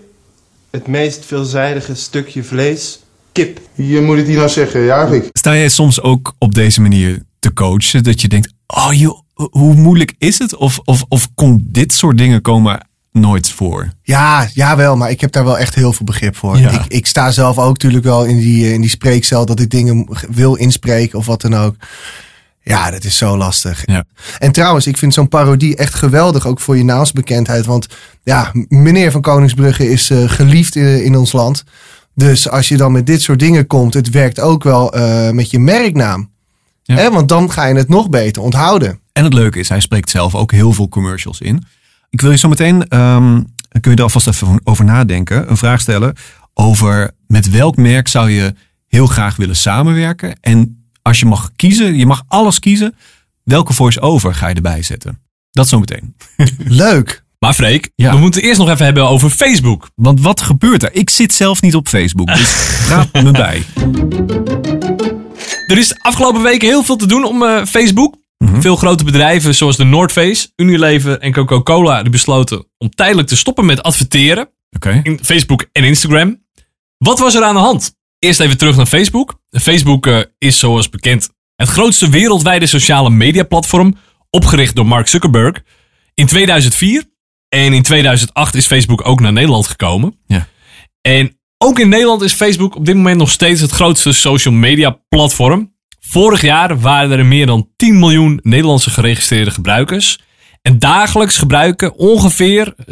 het meest veelzijdige stukje vlees. Kip. Je moet het hier nou zeggen, ja. Sta jij soms ook op deze manier te coachen? Dat je denkt, oh joh, hoe moeilijk is het? Of, of, of komt dit soort dingen komen nooit voor? Ja, jawel, maar ik heb daar wel echt heel veel begrip voor. Ja. Ik, ik sta zelf ook natuurlijk wel in die, eh, in die spreekcel dat ik dingen wil inspreken of wat dan ook. Ja, dat is zo lastig. Ja. En trouwens, ik vind zo'n parodie echt geweldig, ook voor je naamsbekendheid. Want ja, meneer van Koningsbrugge is eh, geliefd in, in ons land. Dus als je dan met dit soort dingen komt, het werkt ook wel eh, met je merknaam. Hè, want dan ga je het nog beter onthouden. En het leuke is, hij spreekt zelf ook heel veel commercials in. Ik wil je zo meteen, ehm, kun je er alvast even over nadenken, een vraag stellen over met welk merk zou je heel graag willen samenwerken? En als je mag kiezen, je mag alles kiezen, welke voice-over ga je erbij zetten? Dat zo meteen. (laughs) Leuk. Maar Freek, we moeten eerst nog even hebben over Facebook. Want wat gebeurt er? Ik zit zelf niet op Facebook, dus (laughs) raad me bij. Er is afgelopen weken heel veel te doen om eh, Facebook. Mhm. Veel grote bedrijven zoals de North Face, Unilever en Coca-Cola die besloten om tijdelijk te stoppen met adverteren in Facebook en Instagram. Wat was er aan de hand? Eerst even terug naar Facebook. Facebook eh, is zoals bekend het grootste wereldwijde sociale mediaplatform, opgericht door Mark Zuckerberg in 2004. En in 2008 is Facebook ook naar Nederland gekomen. Ja. En ook in Nederland is Facebook op dit moment nog steeds het grootste social media platform. Vorig jaar waren er meer dan 10 miljoen Nederlandse geregistreerde gebruikers. En dagelijks gebruiken ongeveer 6,8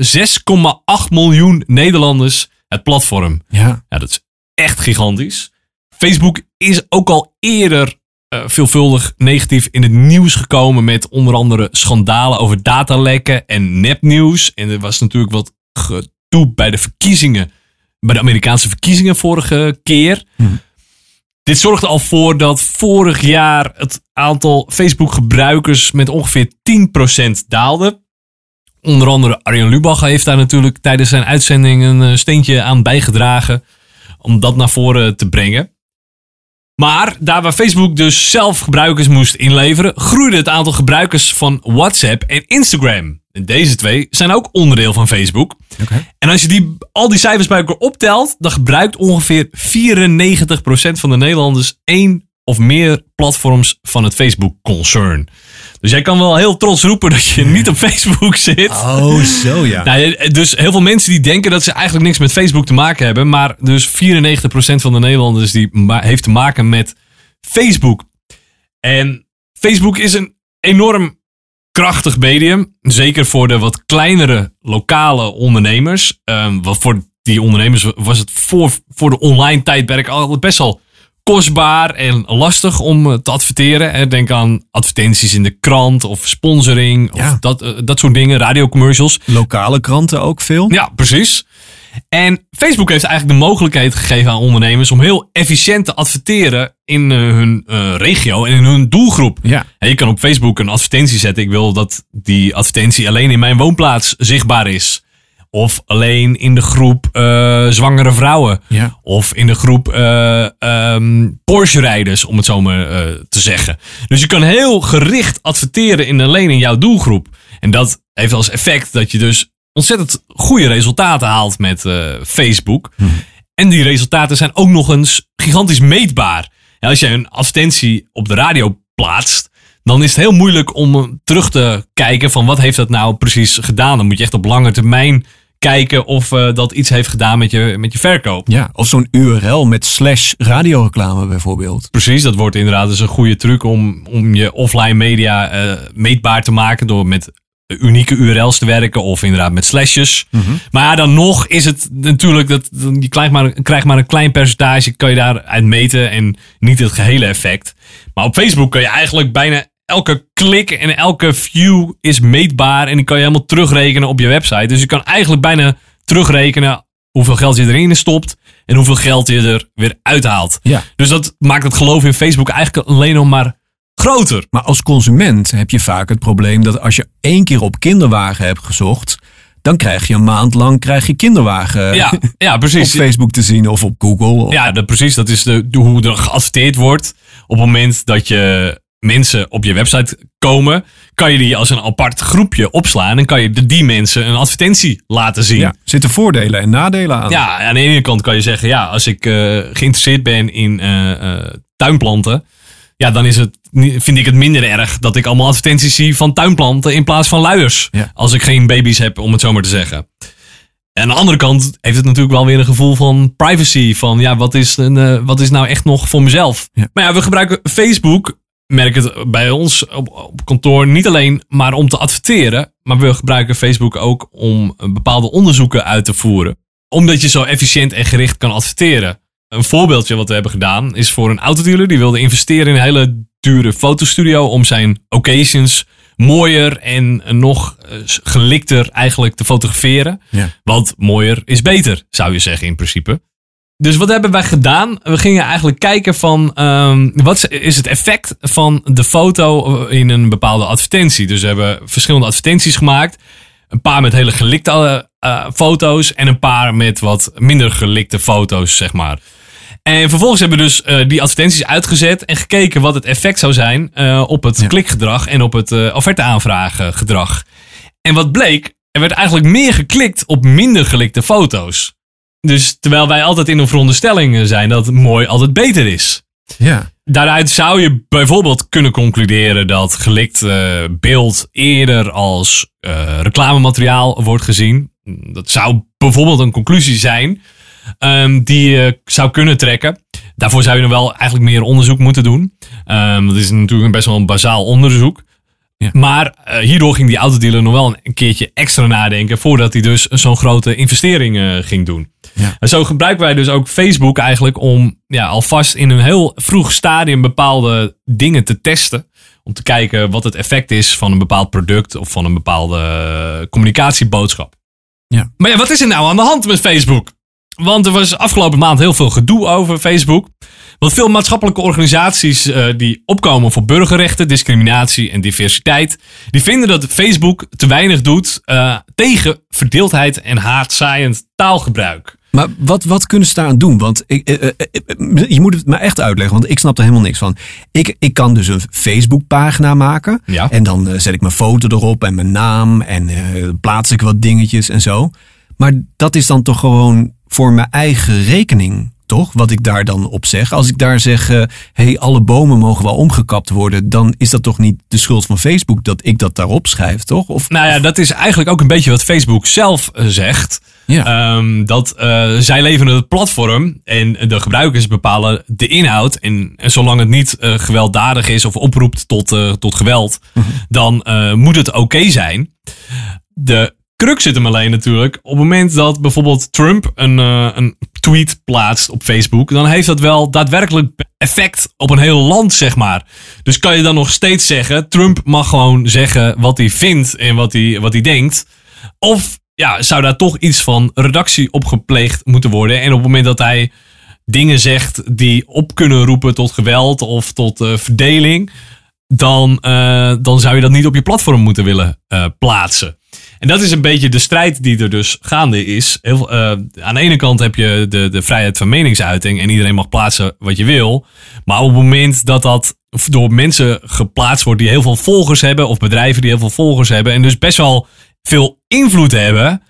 miljoen Nederlanders het platform. Ja. ja, dat is echt gigantisch. Facebook is ook al eerder eh, veelvuldig negatief in het nieuws gekomen met onder andere schandalen over datalekken en nepnieuws. En er was natuurlijk wat gedoe bij de verkiezingen, bij de Amerikaanse verkiezingen vorige keer. Dit zorgde al voor dat vorig jaar het aantal Facebook-gebruikers met ongeveer 10% daalde. Onder andere Arjen Lubach heeft daar natuurlijk tijdens zijn uitzending een eh, steentje aan bijgedragen om dat naar voren te brengen. Maar daar waar Facebook dus zelf gebruikers moest inleveren, groeide het aantal gebruikers van WhatsApp en Instagram. En deze twee zijn ook onderdeel van Facebook. En als je die, al die cijfers bij elkaar optelt, dan gebruikt ongeveer 94% van de Nederlanders één of meer platforms van het Facebook-concern. Dus jij kan wel heel trots roepen dat je niet op Facebook zit. Oh, zo ja. Nou, dus heel veel mensen die denken dat ze eigenlijk niks met Facebook te maken hebben. Maar dus 94% van de Nederlanders die heeft te maken met Facebook. En Facebook is een enorm krachtig medium. Zeker voor de wat kleinere lokale ondernemers. Ehm, wat voor die ondernemers was het voor, voor de online tijdperk altijd best wel kostbaar en lastig om eh, te adverteren. Denk aan advertenties in de krant of sponsoring of dat, eh, dat soort dingen, radiocommercials. Lokale kranten ook veel. Ja, precies. En Facebook heeft eigenlijk de mogelijkheid gegeven aan ondernemers om heel efficiënt te adverteren in eh, hun regio en in hun doelgroep. Ja. En je kan op Facebook een advertentie zetten. Ik wil dat die advertentie alleen in mijn woonplaats zichtbaar is. Of alleen in de groep eh, zwangere vrouwen. Ja. Of in de groep eh, ehm, Porsche-rijders, om het zo maar eh, te zeggen. Dus je kan heel gericht adverteren in alleen in jouw doelgroep. En dat heeft als effect dat je dus ontzettend goede resultaten haalt met Facebook. En die resultaten zijn ook nog eens gigantisch meetbaar. Als je een advertentie op de radio plaatst, dan is het heel moeilijk om terug te kijken van wat heeft dat nou precies gedaan. Dan moet je echt op lange termijn kijken of eh, dat iets heeft gedaan met je, met je verkoop. Ja, of zo'n URL met slash radioreclame bijvoorbeeld. Precies, dat wordt inderdaad dus een goede truc om, om je offline media eh, meetbaar te maken door met unieke URL's te werken of inderdaad met slashes. Maar ja, dan nog is het natuurlijk dat je krijgt maar, krijgt maar een klein percentage, kan je daaruit meten en niet het gehele effect. Maar op Facebook kan je eigenlijk bijna elke klik en elke view is meetbaar en die kan je helemaal terugrekenen op je website. Dus je kan eigenlijk bijna terugrekenen hoeveel geld je erin stopt en hoeveel geld je er weer uithaalt. Ja. Dus dat maakt het geloof in Facebook eigenlijk alleen nog maar groter. Maar als consument heb je vaak het probleem dat als je één keer op kinderwagen hebt gezocht, dan krijg je een maand lang krijg je kinderwagen Ja, ja, (laughs) precies. op Facebook te zien of op Google. Ja, dat, precies. Dat is de, de- hoe er geadverteerd wordt. Op het moment dat je mensen op je website komen, kan je die als een apart groepje opslaan. En kan je de- die mensen een advertentie laten zien. Ja, zitten voordelen en nadelen aan. Ja, aan de ene kant kan je zeggen, ja, als ik eh, geïnteresseerd ben in eh, eh, tuinplanten, ja, dan is het, vind ik het minder erg dat ik allemaal advertenties zie van tuinplanten in plaats van luiers. Als ik geen baby's heb, om het zo maar te zeggen. En aan de andere kant heeft het natuurlijk wel weer een gevoel van privacy. Van ja, wat is, een, wat is nou echt nog voor mezelf? Maar ja, we gebruiken Facebook, merk het bij ons op, op kantoor, niet alleen maar om te adverteren. Maar we gebruiken Facebook ook om eh, bepaalde onderzoeken uit te voeren. Omdat je zo efficiënt en gericht kan adverteren. Een voorbeeldje wat we hebben gedaan is voor een autodealer. Die wilde investeren in een hele dure fotostudio om zijn occasions mooier en nog eh, gelikter eigenlijk te fotograferen. Ja. Want mooier is beter, zou je zeggen in principe. Dus wat hebben wij gedaan? We gingen eigenlijk kijken van ehm, wat is het effect van de foto in een bepaalde advertentie. Dus we hebben verschillende advertenties gemaakt. Een paar met hele gelikte eh, eh, foto's en een paar met wat minder gelikte foto's, zeg maar. En vervolgens hebben we dus eh, die advertenties uitgezet en gekeken wat het effect zou zijn op het klikgedrag en op het uh, offerteaanvraaggedrag. En wat bleek, er werd eigenlijk meer geklikt op minder gelikte foto's. Dus terwijl wij altijd in een veronderstelling eh, zijn dat mooi altijd beter is. Ja. Daaruit zou je bijvoorbeeld kunnen concluderen dat gelikt eh, beeld eerder als eh, reclamemateriaal wordt gezien. Dat zou bijvoorbeeld een conclusie zijn ehm, die je zou kunnen trekken. Daarvoor zou je nog wel eigenlijk meer onderzoek moeten doen. Ehm, dat is natuurlijk best wel een bazaal onderzoek. Maar eh, hierdoor ging die autodealer nog wel een keertje extra nadenken voordat hij dus zo'n grote investering ging doen. En zo gebruiken wij dus ook Facebook eigenlijk om ja, alvast in een heel vroeg stadium bepaalde dingen te testen. Om te kijken wat het effect is van een bepaald product of van een bepaalde eh, communicatieboodschap. Ja. Maar ja, wat is er nou aan de hand met Facebook? Want er was afgelopen maand heel veel gedoe over Facebook. Want veel maatschappelijke organisaties eh, die opkomen voor burgerrechten, discriminatie en diversiteit, die vinden dat Facebook te weinig doet eh, tegen verdeeldheid en haatzaaiend taalgebruik. Maar wat, wat kunnen ze daaraan doen? Want ik, eh, eh, eh, je moet het me echt uitleggen, want ik snap er helemaal niks van. Ik, ik kan dus een Facebookpagina maken. Ja. En dan zet ik mijn foto erop en mijn naam. En plaats ik wat dingetjes en zo. Maar dat is dan toch gewoon voor mijn eigen rekening, toch? Wat ik daar dan op zeg. Als ik daar zeg, hé, hey, alle bomen mogen wel omgekapt worden. Dan is dat toch niet de schuld van Facebook dat ik dat daarop schrijf, toch? Of, Nou ja, dat is eigenlijk ook een beetje wat Facebook zelf eh, zegt. Ehm, dat eh, zij leveren het platform en de gebruikers bepalen de inhoud. En, en zolang het niet eh, gewelddadig is of oproept tot, eh, tot geweld, dan eh, moet het oké zijn. De crux zit hem alleen natuurlijk. Op het moment dat bijvoorbeeld Trump een, een tweet plaatst op Facebook, dan heeft dat wel daadwerkelijk effect op een heel land, zeg maar. Dus kan je dan nog steeds zeggen: Trump mag gewoon zeggen wat hij vindt en wat hij, wat hij denkt. Of ja, zou daar toch iets van redactie op gepleegd moeten worden? En op het moment dat hij dingen zegt die op kunnen roepen tot geweld of tot eh, verdeling, dan, eh, dan zou je dat niet op je platform moeten willen eh, plaatsen. En dat is een beetje de strijd die er dus gaande is. Heel, aan de ene kant heb je de, de vrijheid van meningsuiting en iedereen mag plaatsen wat je wil. Maar op het moment dat dat door mensen geplaatst wordt die heel veel volgers hebben, of bedrijven die heel veel volgers hebben, en dus best wel veel invloed hebben,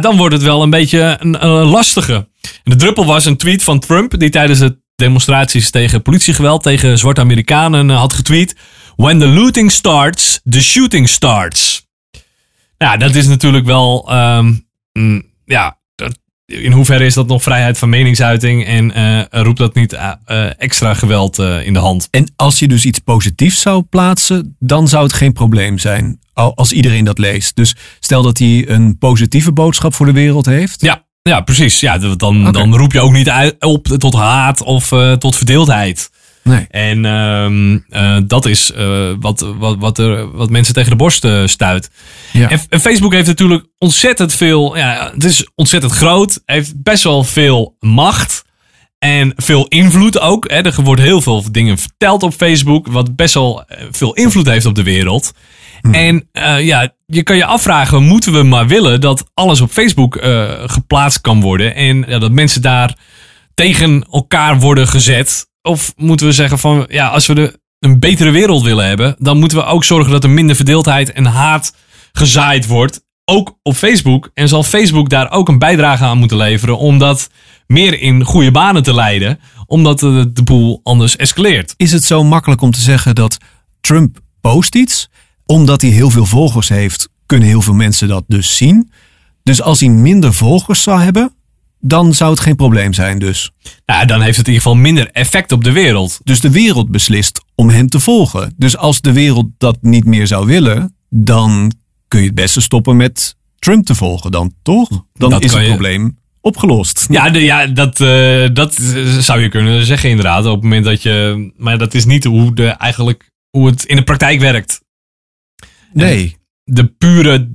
dan wordt het wel een beetje een, lastige. En de druppel was een tweet van Trump, die tijdens de demonstraties tegen politiegeweld tegen zwarte Amerikanen eh, had getweet: When the looting starts, the shooting starts. Nou, dat is natuurlijk wel ehm, mm, ja, in hoeverre is dat nog vrijheid van meningsuiting en eh, roept dat niet eh, eh, extra geweld in de hand? En als je dus iets positiefs zou plaatsen, dan zou het geen probleem zijn. al- Als iedereen dat leest. Dus stel dat hij een positieve boodschap voor de wereld heeft. Ja, ja precies. Ja, dan, dan roep je ook niet uit, op tot haat of tot verdeeldheid. Nee. En ehm, eh, dat is eh, wat, wat, wat, er, wat mensen tegen de borst eh, stuit. Ja. En, en Facebook heeft natuurlijk ontzettend veel. Ja, het is ontzettend groot. Heeft best wel veel macht. En veel invloed ook. Hè. Er wordt heel veel dingen verteld op Facebook. Wat best wel veel invloed heeft op de wereld. En eh, ja, je kan je afvragen, moeten we maar willen dat alles op Facebook geplaatst kan worden. En ja, dat mensen daar tegen elkaar worden gezet. Of moeten we zeggen van, ja, als we de, een betere wereld willen hebben, dan moeten we ook zorgen dat er minder verdeeldheid en haat gezaaid wordt. Ook op Facebook. En zal Facebook daar ook een bijdrage aan moeten leveren om dat meer in goede banen te leiden. Omdat de, de boel anders escaleert. Is het zo makkelijk om te zeggen dat Trump post iets? Omdat hij heel veel volgers heeft, kunnen heel veel mensen dat dus zien. Dus als hij minder volgers zou hebben, dan zou het geen probleem zijn dus. Nou, dan heeft het in ieder geval minder effect op de wereld. Dus de wereld beslist om hem te volgen. Dus als de wereld dat niet meer zou willen, dan kun je het beste stoppen met Trump te volgen dan, toch? Dan Dat is het je- probleem opgelost. Ja, de, ja dat, eh, dat zou je kunnen zeggen inderdaad. Op het moment dat je... Maar dat is niet hoe, de, eigenlijk, hoe het in de praktijk werkt. Nee. De pure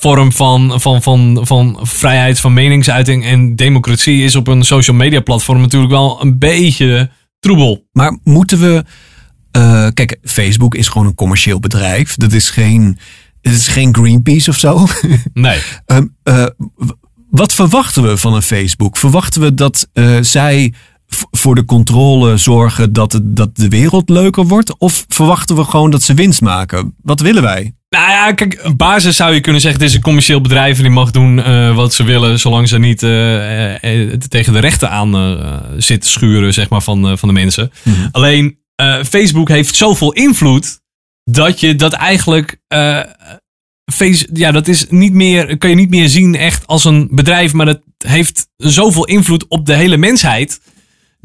vorm van, van, van, van vrijheid van meningsuiting en democratie is op een social media platform natuurlijk wel een beetje troebel. Maar moeten we. eh, kijk, Facebook is gewoon een commercieel bedrijf. Dat is geen. Het is geen Greenpeace of zo. (laughs) Nee. Ehm, eh, wat verwachten we van een Facebook? Verwachten we dat eh, zij voor de controle zorgen dat, het, dat de wereld leuker wordt? Of verwachten we gewoon dat ze winst maken? Wat willen wij? Nou ja, kijk, een basis zou je kunnen zeggen: het is een commercieel bedrijf en die mag doen eh, wat ze willen, zolang ze niet eh, eh, eh, tegen de rechten aan eh zitten schuren, zeg maar, van, van de mensen. Alleen eh, Facebook heeft zoveel invloed dat je dat eigenlijk. face, ja, dat is niet meer, kan je niet meer zien echt als een bedrijf, maar dat heeft zoveel invloed op de hele mensheid.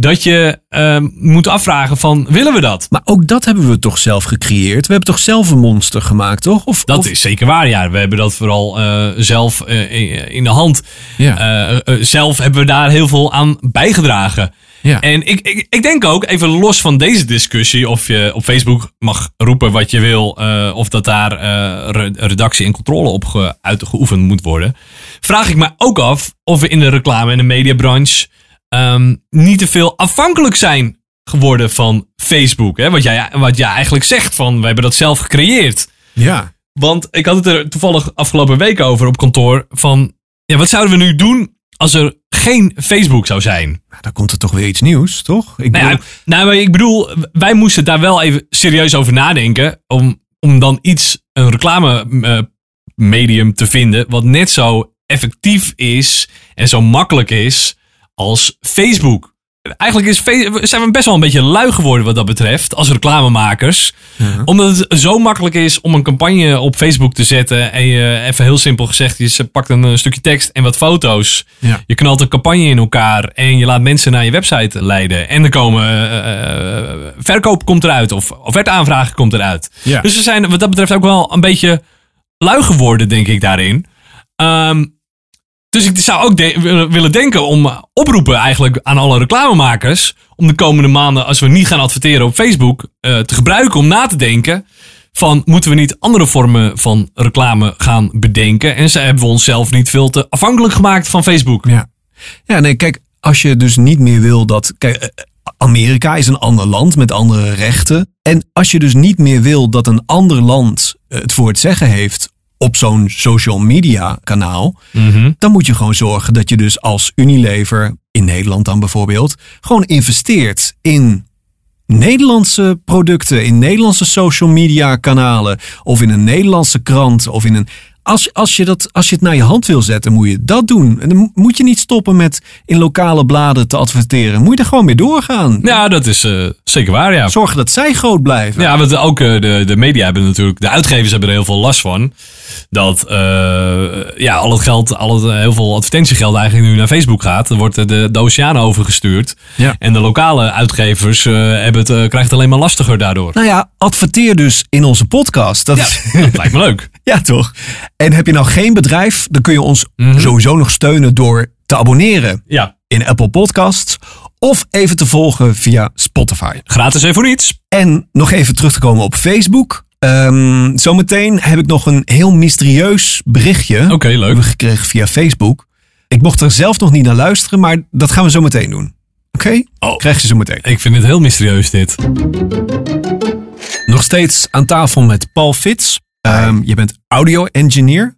Dat je eh, moet afvragen van, willen we dat? Maar ook dat hebben we toch zelf gecreëerd? We hebben toch zelf een monster gemaakt, toch? Of, Dat of- is zeker waar, ja. We hebben dat vooral eh, zelf eh, in- in de hand. Ja. Eh, eh, zelf hebben we daar heel veel aan bijgedragen. Ja. En ik, ik, ik denk ook, even los van deze discussie, of je op Facebook mag roepen wat je wil, eh, of dat daar eh, re- redactie en controle op ge, uitgeoefend moet worden, vraag ik me ook af of we in de reclame en de mediabranche ehm, niet te veel afhankelijk zijn geworden van Facebook. Hè? Wat, jij, wat jij eigenlijk zegt van, we hebben dat zelf gecreëerd. Ja. Want ik had het er toevallig afgelopen week over op kantoor. Van ja, wat zouden we nu doen als er geen Facebook zou zijn? Dan komt er toch weer iets nieuws, toch? Ik Nou, ja, nou, maar ik bedoel, wij moesten daar wel even serieus over nadenken. Om, om dan iets, een reclame eh, medium te vinden. wat net zo effectief is en zo makkelijk is als Facebook. Eigenlijk is, zijn we best wel een beetje lui geworden wat dat betreft, als reclamemakers. Omdat het zo makkelijk is om een campagne op Facebook te zetten. En je, even heel simpel gezegd, je pakt een eh, stukje tekst en wat foto's. Ja. Je knalt een campagne in elkaar en je laat mensen naar je website leiden. En er komen eh, eh, verkoop komt eruit of offertaanvragen komt eruit. Ja. Dus we zijn wat dat betreft ook wel een beetje lui geworden, denk ik, daarin. Ehm, dus ik zou ook willen- denken om oproepen eigenlijk aan alle reclamemakers. Om de komende maanden, als we niet gaan adverteren op Facebook, eh, te gebruiken om na te denken. Van moeten we niet andere vormen van reclame gaan bedenken? En ze hebben we onszelf niet veel te afhankelijk gemaakt van Facebook. Ja. Ja, nee, kijk, als je dus niet meer wil dat. Kijk, eh, Amerika is een ander land met andere rechten. En als je dus niet meer wil dat een ander land eh, het voor het zeggen heeft op zo'n social media kanaal, dan moet je gewoon zorgen dat je dus als Unilever, in Nederland dan bijvoorbeeld, gewoon investeert in Nederlandse producten, in Nederlandse social media kanalen of in een Nederlandse krant of in een Als, als, je dat, als je het naar je hand wil zetten, moet je dat doen. En dan mo- moet je niet stoppen met in lokale bladen te adverteren. Moet je er gewoon mee doorgaan. Ja, dat is eh, zeker waar, ja. Zorgen dat zij groot blijven. Ja, want ook eh, de, de media hebben natuurlijk, de uitgevers hebben er heel veel last van. Dat eh, ja, al het geld, al het, heel veel advertentiegeld eigenlijk nu naar Facebook gaat. Er wordt de, de oceaan overgestuurd. Ja. En de lokale uitgevers hebben het, krijgen het alleen maar lastiger daardoor. Nou ja, adverteer dus in onze podcast. Dat, Dat lijkt me leuk. (laughs) Ja, toch? En heb je nou geen bedrijf, dan kun je ons sowieso nog steunen door te abonneren Ja. in Apple Podcasts. Of even te volgen via Spotify. Gratis en voor niets. En nog even terug te komen op Facebook. Ehm, zometeen heb ik nog een heel mysterieus berichtje Oké, leuk. gekregen via Facebook. Ik mocht er zelf nog niet naar luisteren, maar dat gaan we zo meteen doen. Oké? Krijg je zo meteen. Ik vind het heel mysterieus dit. Nog steeds aan tafel met Paul Fitz. Ehm, je bent audio-engineer.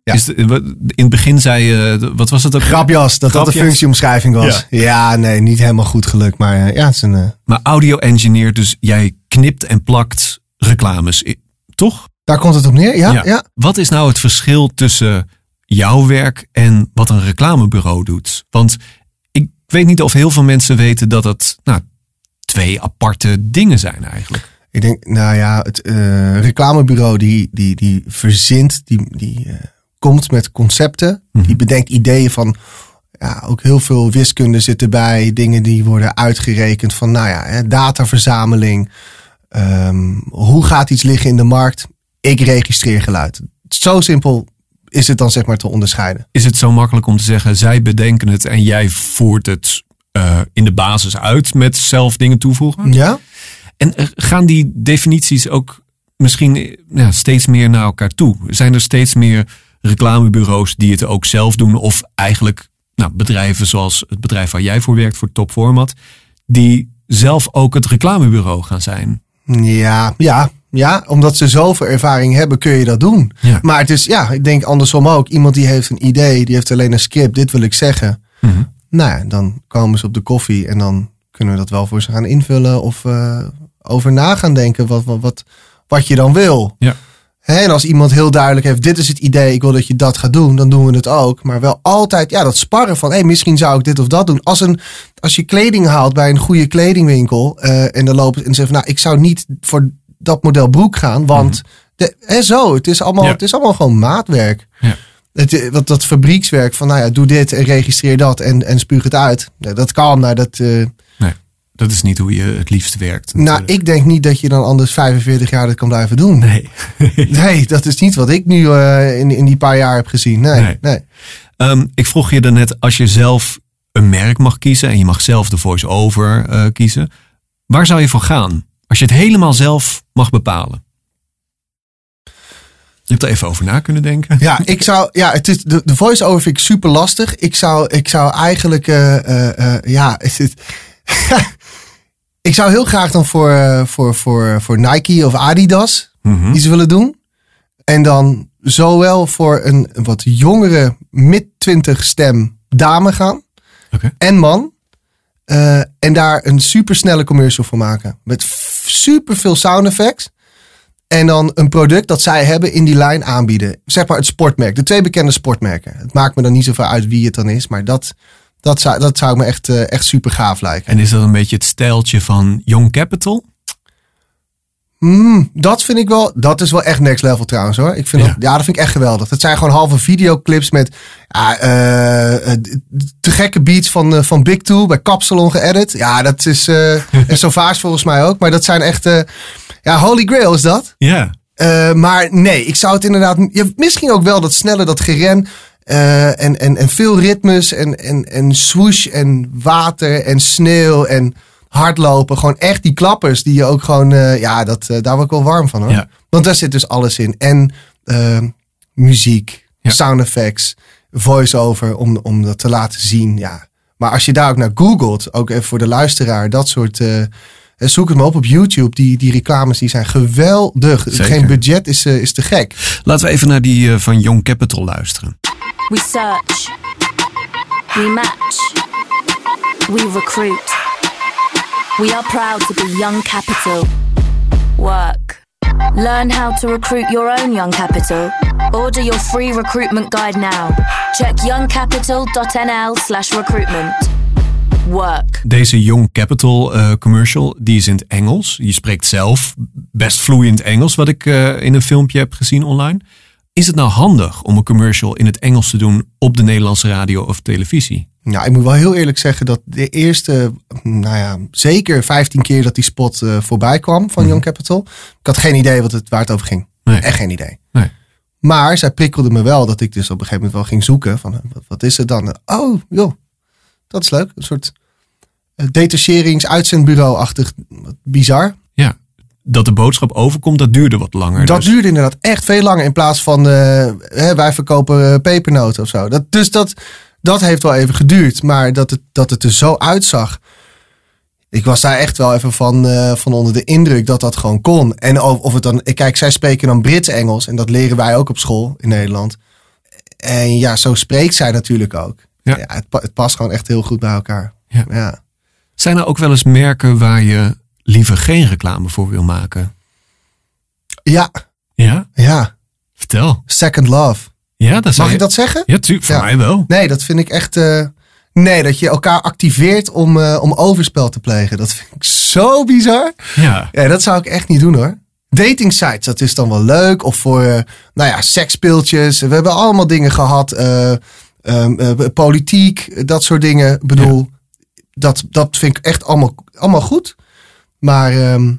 In het begin zei je, wat was het ook? Grapjas, dat dat de functieomschrijving was. Ja. nee, niet helemaal goed gelukt. Maar eh, ja, het is een... eh, Maar audio-engineer, dus jij knipt en plakt reclames, toch? daar komt het op neer, ja. ja. Wat is nou het verschil tussen jouw werk en wat een reclamebureau doet? Want ik weet niet of heel veel mensen weten dat het nou, twee aparte dingen zijn eigenlijk. Ik denk, nou ja, het eh, reclamebureau die, die, die verzint, die, die eh, komt met concepten. Die bedenkt ideeën van, ja, ook heel veel wiskunde zit erbij. Dingen die worden uitgerekend van, nou ja, hè, dataverzameling. Ehm, hoe gaat iets liggen in de markt? Ik registreer geluid. Zo simpel is het dan zeg maar te onderscheiden. Is het zo makkelijk om te zeggen, zij bedenken het en jij voert het eh, in de basis uit met zelf dingen toevoegen? Ja? En eh, gaan die definities ook misschien eh, ja, steeds meer naar elkaar toe? Zijn er steeds meer reclamebureaus die het ook zelf doen? Of eigenlijk nou, bedrijven zoals het bedrijf waar jij voor werkt, voor Top Format, die zelf ook het reclamebureau gaan zijn? Ja, ja, ja, omdat ze zoveel ervaring hebben, kun je dat doen. Ja. Maar het is, ja, ik denk andersom ook. Iemand die heeft een idee, die heeft alleen een script, dit wil ik zeggen. Mhm. Nou ja, dan komen ze op de koffie en dan kunnen we dat wel voor ze gaan invullen of eh, over na gaan denken wat, wat, wat, wat je dan wil. Ja. En als iemand heel duidelijk heeft, dit is het idee, ik wil dat je dat gaat doen, dan doen we het ook. Maar wel altijd, ja, dat sparren van, hé, misschien zou ik dit of dat doen. Als, een, als je kleding haalt bij een goede kledingwinkel eh, en dan lopen en van, nou, ik zou niet voor dat model broek gaan, want de, hè, zo, het is, allemaal, Ja. het is allemaal gewoon maatwerk. Ja. Het, wat, dat fabriekswerk van, nou ja, doe dit en registreer dat en, en spuug het uit. Dat kan, maar dat... eh, Nee, dat is niet hoe je het liefst werkt. nou, ik denk niet dat je dan anders 45 jaar dit kan blijven doen. Nee. (laughs) nee, dat is niet wat ik nu eh, in, in die paar jaar heb gezien. Nee, Nee. nee. Ehm, ik vroeg je daarnet, als je zelf een merk mag kiezen en je mag zelf de voice-over eh, kiezen, waar zou je voor gaan? Als je het helemaal zelf mag bepalen. Je hebt er even over na kunnen denken. Ja, ik zou, ja, het is, de, de voice-over vind ik super lastig. Ik zou, ik zou eigenlijk, eh, ja, is het, (laughs) ik zou heel graag dan voor, eh, voor, voor, voor Nike of Adidas Mhm. iets willen doen. En dan zowel voor een wat jongere, mid-twintig stem dame gaan. En man. Eh, en daar een supersnelle commercial voor maken. Met super veel sound effects. En dan een product dat zij hebben in die lijn aanbieden. Zeg maar het sportmerk. De twee bekende sportmerken. Het maakt me dan niet zoveel uit wie het dan is. Maar dat, dat, zou, dat zou me echt, eh, echt super gaaf lijken. En is dat een beetje het stijltje van Young Capital? Hmm, dat vind ik wel. Dat is wel echt next level trouwens hoor. Ik vind Ja. Dat, ja, dat vind ik echt geweldig. Dat zijn gewoon halve videoclips met ja, te gekke beats van, van Big Two bij Capsalon geëdit. Ja, dat is. (laughs) en Sauvage volgens mij ook. Maar dat zijn echt. ja, Holy Grail is dat. Ja. Maar nee, ik zou het inderdaad. Ja, misschien ook wel dat snelle, dat geren. Eh, en, en, en veel ritmes. En, en, en swoosh. En water. En sneeuw. En hardlopen. Gewoon echt die klappers. Die je ook gewoon. eh, ja, dat, eh, daar word ik wel warm van hoor. Ja. Want daar zit dus alles in. En muziek. Sound effects. Voice-over. Om, om dat te laten zien. Ja. Maar als je daar ook naar googelt. Ook even voor de luisteraar. Dat soort. Zoek het maar op op YouTube. Die, die reclames die zijn geweldig. Zeker. Geen budget is, is te gek. Laten we even naar die van Young Capital luisteren. We search. We match. We recruit. We are proud to be Young Capital. Work. Learn how to recruit your own young capital. Order your free recruitment guide now. Check youngcapital.nl slash recruitment. Work. Deze Young Capital eh, commercial, die is in het Engels. Je spreekt zelf best vloeiend Engels, wat ik eh, in een filmpje heb gezien online. Is het nou handig om een commercial in het Engels te doen op de Nederlandse radio of televisie? Nou, ik moet wel heel eerlijk zeggen dat de eerste, nou ja, zeker 15 keer dat die spot eh, voorbij kwam van Young Capital. Ik had geen idee wat het, waar het over ging. Nee. Echt geen idee. Nee. Maar zij prikkelde me wel dat ik dus op een gegeven moment wel ging zoeken van eh, wat, wat is het dan? Oh, joh, dat is leuk. Een soort uh, detacherings-uitzendbureau-achtig. Bizar. Dat de boodschap overkomt, dat duurde wat langer. Dat dus. duurde inderdaad echt veel langer in plaats van eh, hè, wij verkopen eh, pepernoten of zo. Dat, dus dat, dat heeft wel even geduurd. Maar dat het, dat het er zo uitzag. Ik was daar echt wel even van, eh, van onder de indruk dat dat gewoon kon. En of, of het dan. ik Kijk, zij spreken dan Brits-Engels. En dat leren wij ook op school in Nederland. En ja, zo spreekt zij natuurlijk ook. Ja. Ja, het, pa- het past gewoon echt heel goed bij elkaar. Ja. ja. Zijn er ook wel eens merken waar je liever geen reclame voor wil maken? Ja. Ja? Ja. Vertel. Second Love. Ja, dat Mag ik dat zeggen? Ja, tuurlijk. Voor mij wel. Nee, dat vind ik echt. eh, nee, dat je elkaar activeert om, eh, om overspel te plegen. Dat vind ik zo bizar. Ja. Ja, dat zou ik echt niet doen hoor. Dating sites, dat is dan wel leuk. Of voor, eh, nou ja, seksspeeltjes. We hebben allemaal dingen gehad. eh, ehm, eh, politiek, dat soort dingen. Ik bedoel, dat, dat vind ik echt allemaal, allemaal goed. Maar ehm,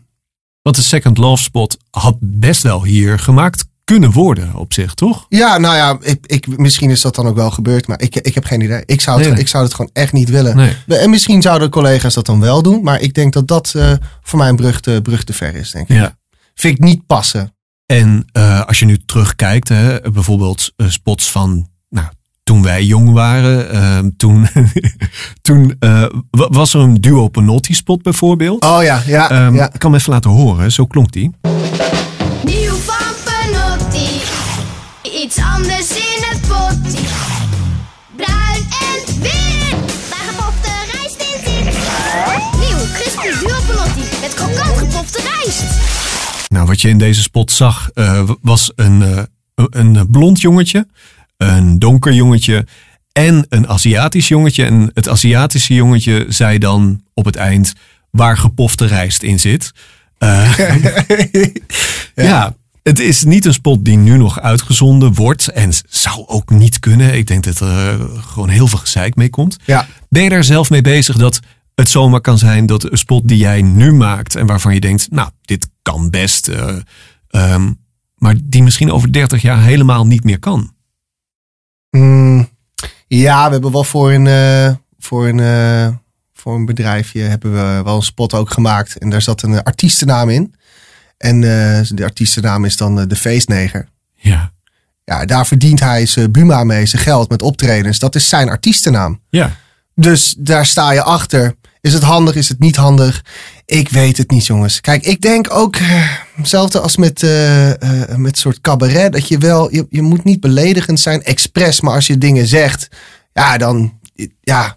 Want de Second Love Spot had best wel hier gemaakt kunnen worden op zich, toch? ja, nou ja, ik, ik, misschien is dat dan ook wel gebeurd. Maar ik, ik heb geen idee. Ik zou, het, Nee, nee. ik zou het gewoon echt niet willen. Nee. En misschien zouden collega's dat dan wel doen. Maar ik denk dat dat eh, voor mij een brug te, brug te ver is, denk ik. Ja. Vind ik niet passen. En eh, als je nu terugkijkt, hè, bijvoorbeeld eh, spots van nou, toen wij jong waren, ehm, toen, (laughs) toen eh, wa- was er een duo Panotti spot bijvoorbeeld. Oh ja, ja, Ehm, ja. Ik kan hem even laten horen, zo klonk die. Nieuw van Panotti. Iets anders in het potje. Bruin en wit. Waar gepopte rijst in zit. Nieuw crispy duo Panotti. Met krokant gepopte rijst. Nou, wat je in deze spot zag, eh, was een, eh, een een blond jongetje, een donker jongetje en een Aziatisch jongetje. En het Aziatische jongetje zei dan op het eind waar gepofte rijst in zit. Eh, (laughs) ja. het is niet een spot die nu nog uitgezonden wordt en zou ook niet kunnen. Ik denk dat er eh, gewoon heel veel gezeik mee komt. Ja. Ben je daar zelf mee bezig dat het zomaar kan zijn dat een spot die jij nu maakt en waarvan je denkt, nou, dit kan best, eh, ehm, maar die misschien over 30 jaar helemaal niet meer kan? Mm, ja, we hebben wel voor een, eh, voor een, eh, voor een bedrijfje hebben we wel een spot ook gemaakt. En daar zat een artiestennaam in. En eh de artiestennaam is dan de Feestneger. Ja. Ja, daar verdient hij zijn Buma mee, zijn geld met optredens. Dat is zijn artiestennaam. Ja. Dus daar sta je achter. Is het handig, is het niet handig? Ik weet het niet, jongens. Kijk, ik denk ook, eh, hetzelfde als met, eh, met soort cabaret, dat je wel, je, je moet niet beledigend zijn, expres, maar als je dingen zegt, ja, dan, ja,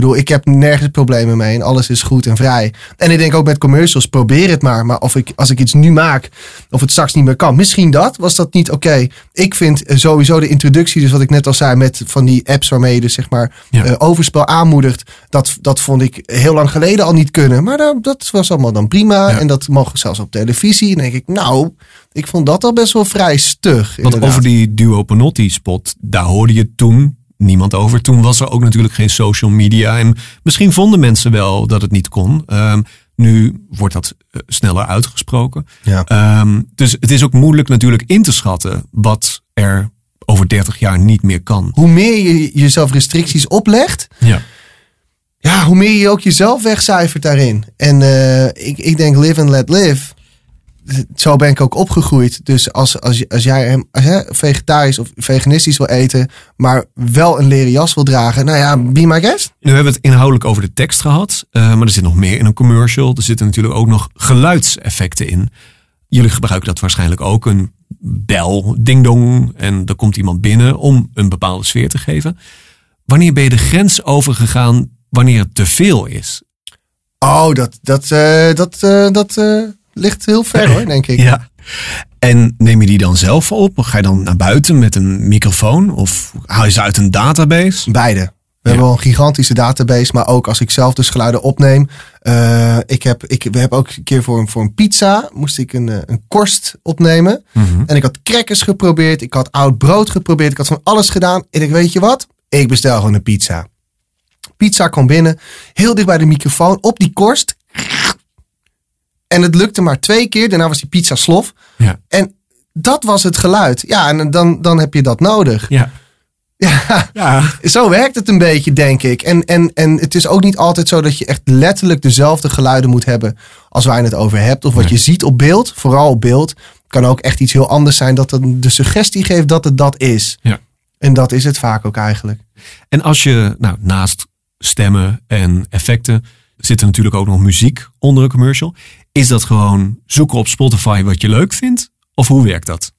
bedoel, ik heb nergens problemen mee en alles is goed en vrij. En ik denk ook met commercials, probeer het maar. Maar of ik, als ik iets nu maak, of het straks niet meer kan. Misschien dat, was dat niet oké. Ik vind sowieso de introductie, dus wat ik net al zei, met van die apps waarmee je dus zeg maar eh, overspel aanmoedigt. Dat, dat vond ik heel lang geleden al niet kunnen. Maar dat, dat was allemaal dan prima. En dat mogen zelfs op televisie. En denk ik, nou, ik vond dat al best wel vrij stug. Want inderdaad. over die duo Panotti spot, daar hoorde je toen niemand over. Toen was er ook natuurlijk geen social media. En misschien vonden mensen wel dat het niet kon. Ehm, nu wordt dat eh, sneller uitgesproken. Ja. Ehm, dus het is ook moeilijk natuurlijk in te schatten wat er over 30 jaar niet meer kan. Hoe meer je jezelf restricties oplegt, Ja. ja, hoe meer je ook jezelf wegcijfert daarin. En eh, ik, ik denk live and let live. Zo ben ik ook opgegroeid. Dus als, als, als jij hem als jij vegetarisch of veganistisch wil eten, maar wel een leren jas wil dragen, nou ja, be my guest. Nu hebben we het inhoudelijk over de tekst gehad. eh, maar er zit nog meer in een commercial. Er zitten natuurlijk ook nog geluidseffecten in. Jullie gebruiken dat waarschijnlijk ook. Een bel, ding dong. En er komt iemand binnen om een bepaalde sfeer te geven. Wanneer ben je de grens overgegaan wanneer het te veel is? Oh, dat, dat, eh, dat, eh, dat ligt heel ver hoor, denk ik. Ja. En neem je die dan zelf op? Of ga je dan naar buiten met een microfoon? Of haal je ze uit een database? Beide. We hebben wel een gigantische database, maar ook als ik zelf dus geluiden opneem. eh, ik heb, ik, we hebben ook een keer voor een, voor een pizza, moest ik een, eh, een korst opnemen. Mhm. En ik had crackers geprobeerd, ik had oud brood geprobeerd, ik had van alles gedaan. En ik weet je wat? Ik bestel gewoon een pizza. Pizza kwam binnen, heel dicht bij de microfoon, op die korst. En het lukte maar twee keer, daarna was die pizza slof. Ja. En dat was het geluid. Ja, en dan, dan heb je dat nodig. (laughs) Ja. Ja, zo werkt het een beetje, denk ik. En, en, en het is ook niet altijd zo dat je echt letterlijk dezelfde geluiden moet hebben als waar je het over hebt. Of wat je ziet op beeld, vooral op beeld, kan ook echt iets heel anders zijn dat het de suggestie geeft dat het dat is. Ja. En dat is het vaak ook eigenlijk. En als je nou, naast stemmen en effecten zit er natuurlijk ook nog muziek onder een commercial. Is dat gewoon zoeken op Spotify wat je leuk vindt? Of hoe werkt dat?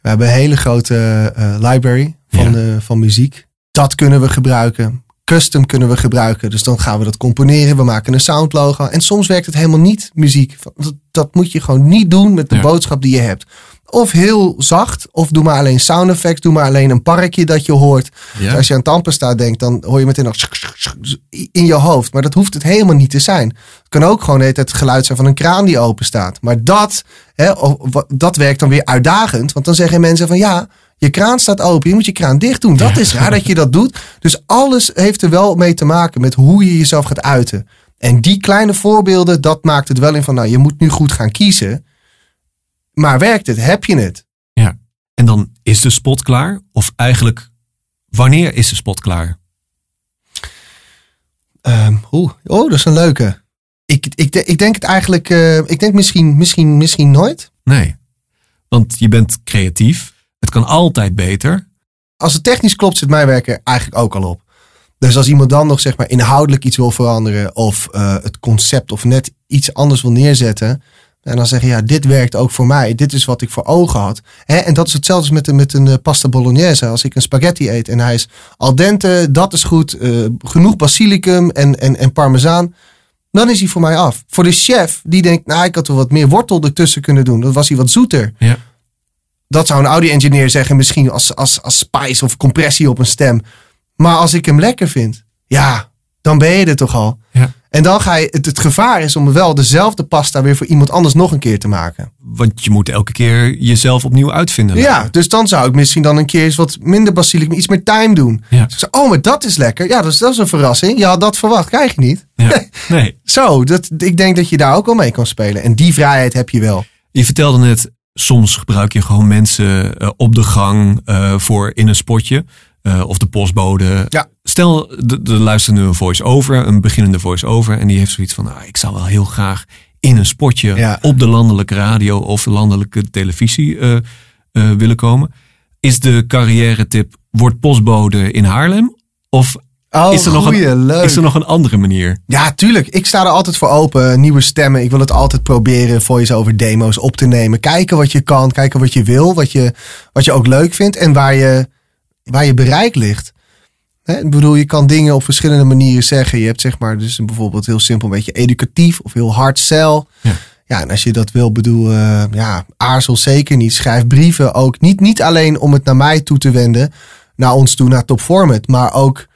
We hebben een hele grote eh, library van, van muziek. Dat kunnen we gebruiken. Custom kunnen we gebruiken. Dus dan gaan we dat componeren. We maken een soundlogo. En soms werkt het helemaal niet, muziek. Dat, dat moet je gewoon niet doen met de Ja. boodschap die je hebt. Of heel zacht. Of doe maar alleen sound effects. Doe maar alleen een parkje dat je hoort. Ja. Dus als je aan Tandpasta denkt, dan hoor je meteen nog in je hoofd. Maar dat hoeft het helemaal niet te zijn. Het kan ook gewoon het geluid zijn van een kraan die open staat. Maar dat, hè, dat werkt dan weer uitdagend. Want dan zeggen mensen van ja, je kraan staat open. Je moet je kraan dicht doen. Dat is raar dat je dat doet. Dus alles heeft er wel mee te maken met hoe je jezelf gaat uiten. En die kleine voorbeelden, dat maakt het wel in van nou, je moet nu goed gaan kiezen. Maar werkt het? Heb je het? Ja. En dan is de spot klaar? Of eigenlijk, wanneer is de spot klaar? Oeh, oh, dat is een leuke. Ik, ik, ik denk het eigenlijk, eh, ik denk misschien, misschien, misschien nooit. Nee. Want je bent creatief. Het kan altijd beter. Als het technisch klopt, zit mijn werk er eigenlijk ook al op. Dus als iemand dan nog zeg maar inhoudelijk iets wil veranderen of eh, het concept of net iets anders wil neerzetten. En dan zeggen ja, dit werkt ook voor mij. Dit is wat ik voor ogen had. En dat is hetzelfde als met, een- met een eh, pasta bolognese. Als ik een spaghetti eet en hij is al dente, dat is goed. eh, genoeg basilicum en, en, en parmezaan. Dan is hij voor mij af. Voor de chef, die denkt, nou, ik had wel wat meer wortel ertussen kunnen doen. Dan was hij wat zoeter. Ja. Dat zou een audio-engineer zeggen, misschien als, als, als spice of compressie op een stem. Maar als ik hem lekker vind, ja, dan ben je er toch al. Ja. En dan ga je, het, het gevaar is om wel dezelfde pasta weer voor iemand anders nog een keer te maken. Want je moet elke keer jezelf opnieuw uitvinden. Ja, dus dan zou ik misschien dan een keer eens wat minder basilicum, iets meer thyme doen. Ja. Dus oh, maar dat is lekker. Ja, dat is, dat is een verrassing. Je had dat verwacht, krijg je niet. Ja. (laughs) Nee. Zo, dat, ik denk dat je daar ook wel mee kan spelen. En die vrijheid heb je wel. Je vertelde net, soms gebruik je gewoon mensen eh, op de gang eh, voor in een spotje. Eh, of de postbode. Ja. Stel, er er luistert nu een voice-over, een beginnende voice-over. En die heeft zoiets van, nou, ik zou wel heel graag in een spotje Ja. op de landelijke radio of de landelijke televisie eh, eh, willen komen. Is de carrière tip, word postbode in Haarlem? Of Oh, is, er nog een, leuk. is er nog een andere manier? Ja, tuurlijk. Ik sta er altijd voor open. Nieuwe stemmen. Ik wil het altijd proberen. Voice-over demo's op te nemen. Kijken wat je kan. Kijken wat je wil. Wat je, wat je ook leuk vindt. En waar je, waar je bereik ligt. Hè, ik bedoel, je kan dingen op verschillende manieren zeggen. Je hebt zeg maar dus een bijvoorbeeld heel simpel een beetje educatief. Of heel hard sell. Ja. Ja, en als je dat wil, bedoel, eh, ja, aarzel zeker niet. Schrijf brieven ook. Niet, niet alleen om het naar mij toe te wenden. Naar ons toe, naar Top Format. Maar ook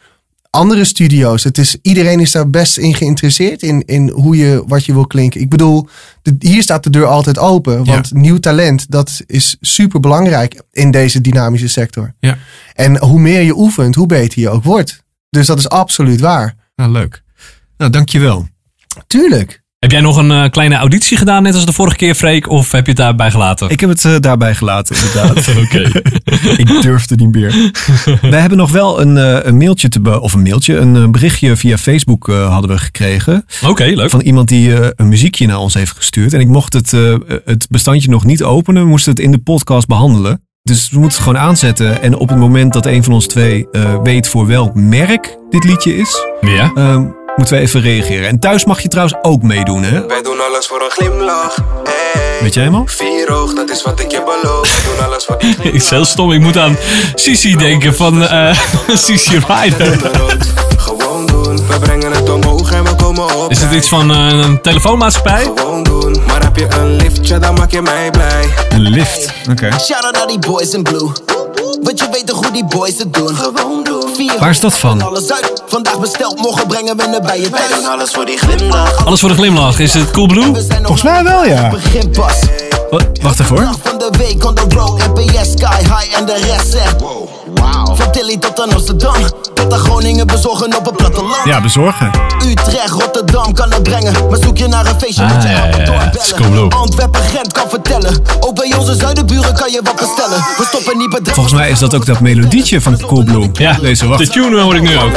andere studio's. Het is, iedereen is daar best in geïnteresseerd in, in hoe je, wat je wil klinken. Ik bedoel, de, hier staat de deur altijd open. Want nieuw talent, dat is super belangrijk in deze dynamische sector. Ja. En hoe meer je oefent, hoe beter je ook wordt. Dus dat is absoluut waar. Nou, leuk. Nou, dankjewel. Tuurlijk. Heb jij nog een eh, kleine auditie gedaan, net als de vorige keer, Freek? Of heb je het daarbij gelaten? Ik heb het eh, daarbij gelaten, inderdaad. (laughs) Oké. (laughs) ik durfde niet meer. (laughs) We hebben nog wel een, eh, een mailtje, te be- of een mailtje, een berichtje via Facebook hadden we gekregen. Oké, leuk. Van iemand die een muziekje naar ons heeft gestuurd. En ik mocht het, het bestandje nog niet openen. We moesten het in de podcast behandelen. Dus we moeten het gewoon aanzetten. En op het moment dat een van ons twee weet voor welk merk dit liedje is, Ja. eh, moeten we even reageren. En thuis mag je trouwens ook meedoen, hè? Wij doen alles voor een glimlach. Hey. Weet jij hem al? Vier oog, dat is wat ik je beloof. We doen alles voor die (laughs) Ik is heel stom. Ik moet aan Sisi denken van eh (laughs) Sisi Rider. Gewoon doen. We brengen het omhoog en we komen op. Is het iets van eh, een telefoonmaatschappij? Gewoon doen. Maar heb je een liftje, dan maak je mij blij. Een lift, oké. Shout-out naar die boys in blue. Want je weet toch hoe die boys het doen. Gewoon doen. Waar is dat van? Alles uit. Vandaag besteld, morgen brengen we het bij je thuis. Wij doen alles voor die glimlach. Alles voor de glimlach. Is het Coolblue? Volgens mij wel, ja. Begin pas. Wacht even hoor. Van de week on the road, NPS sky high en de rest zegt wow. Van Tilly tot aan Amsterdam, tot aan Groningen bezorgen op het platteland. Ja, bezorgen. Utrecht, Rotterdam kan het brengen, maar zoek je naar een feestje Ah, moet je ja, helpen ja. Antwerpen, Gent kan vertellen, ook bij onze zuidenburen kan je wat bestellen. We stoppen niet bedrijf. Volgens mij is dat ook dat melodietje van Coolblue. Ja, deze wacht. De tune hoor ik nu ook.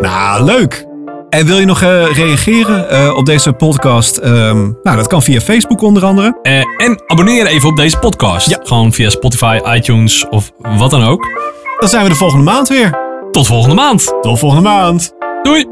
Nou, leuk. En wil je nog eh, reageren eh, op deze podcast? Ehm, nou, dat kan via Facebook onder andere. Eh, en abonneer even op deze podcast. Ja. Gewoon via Spotify, iTunes of wat dan ook. Dan zijn we de volgende maand weer. Tot volgende maand. Tot volgende maand. Doei.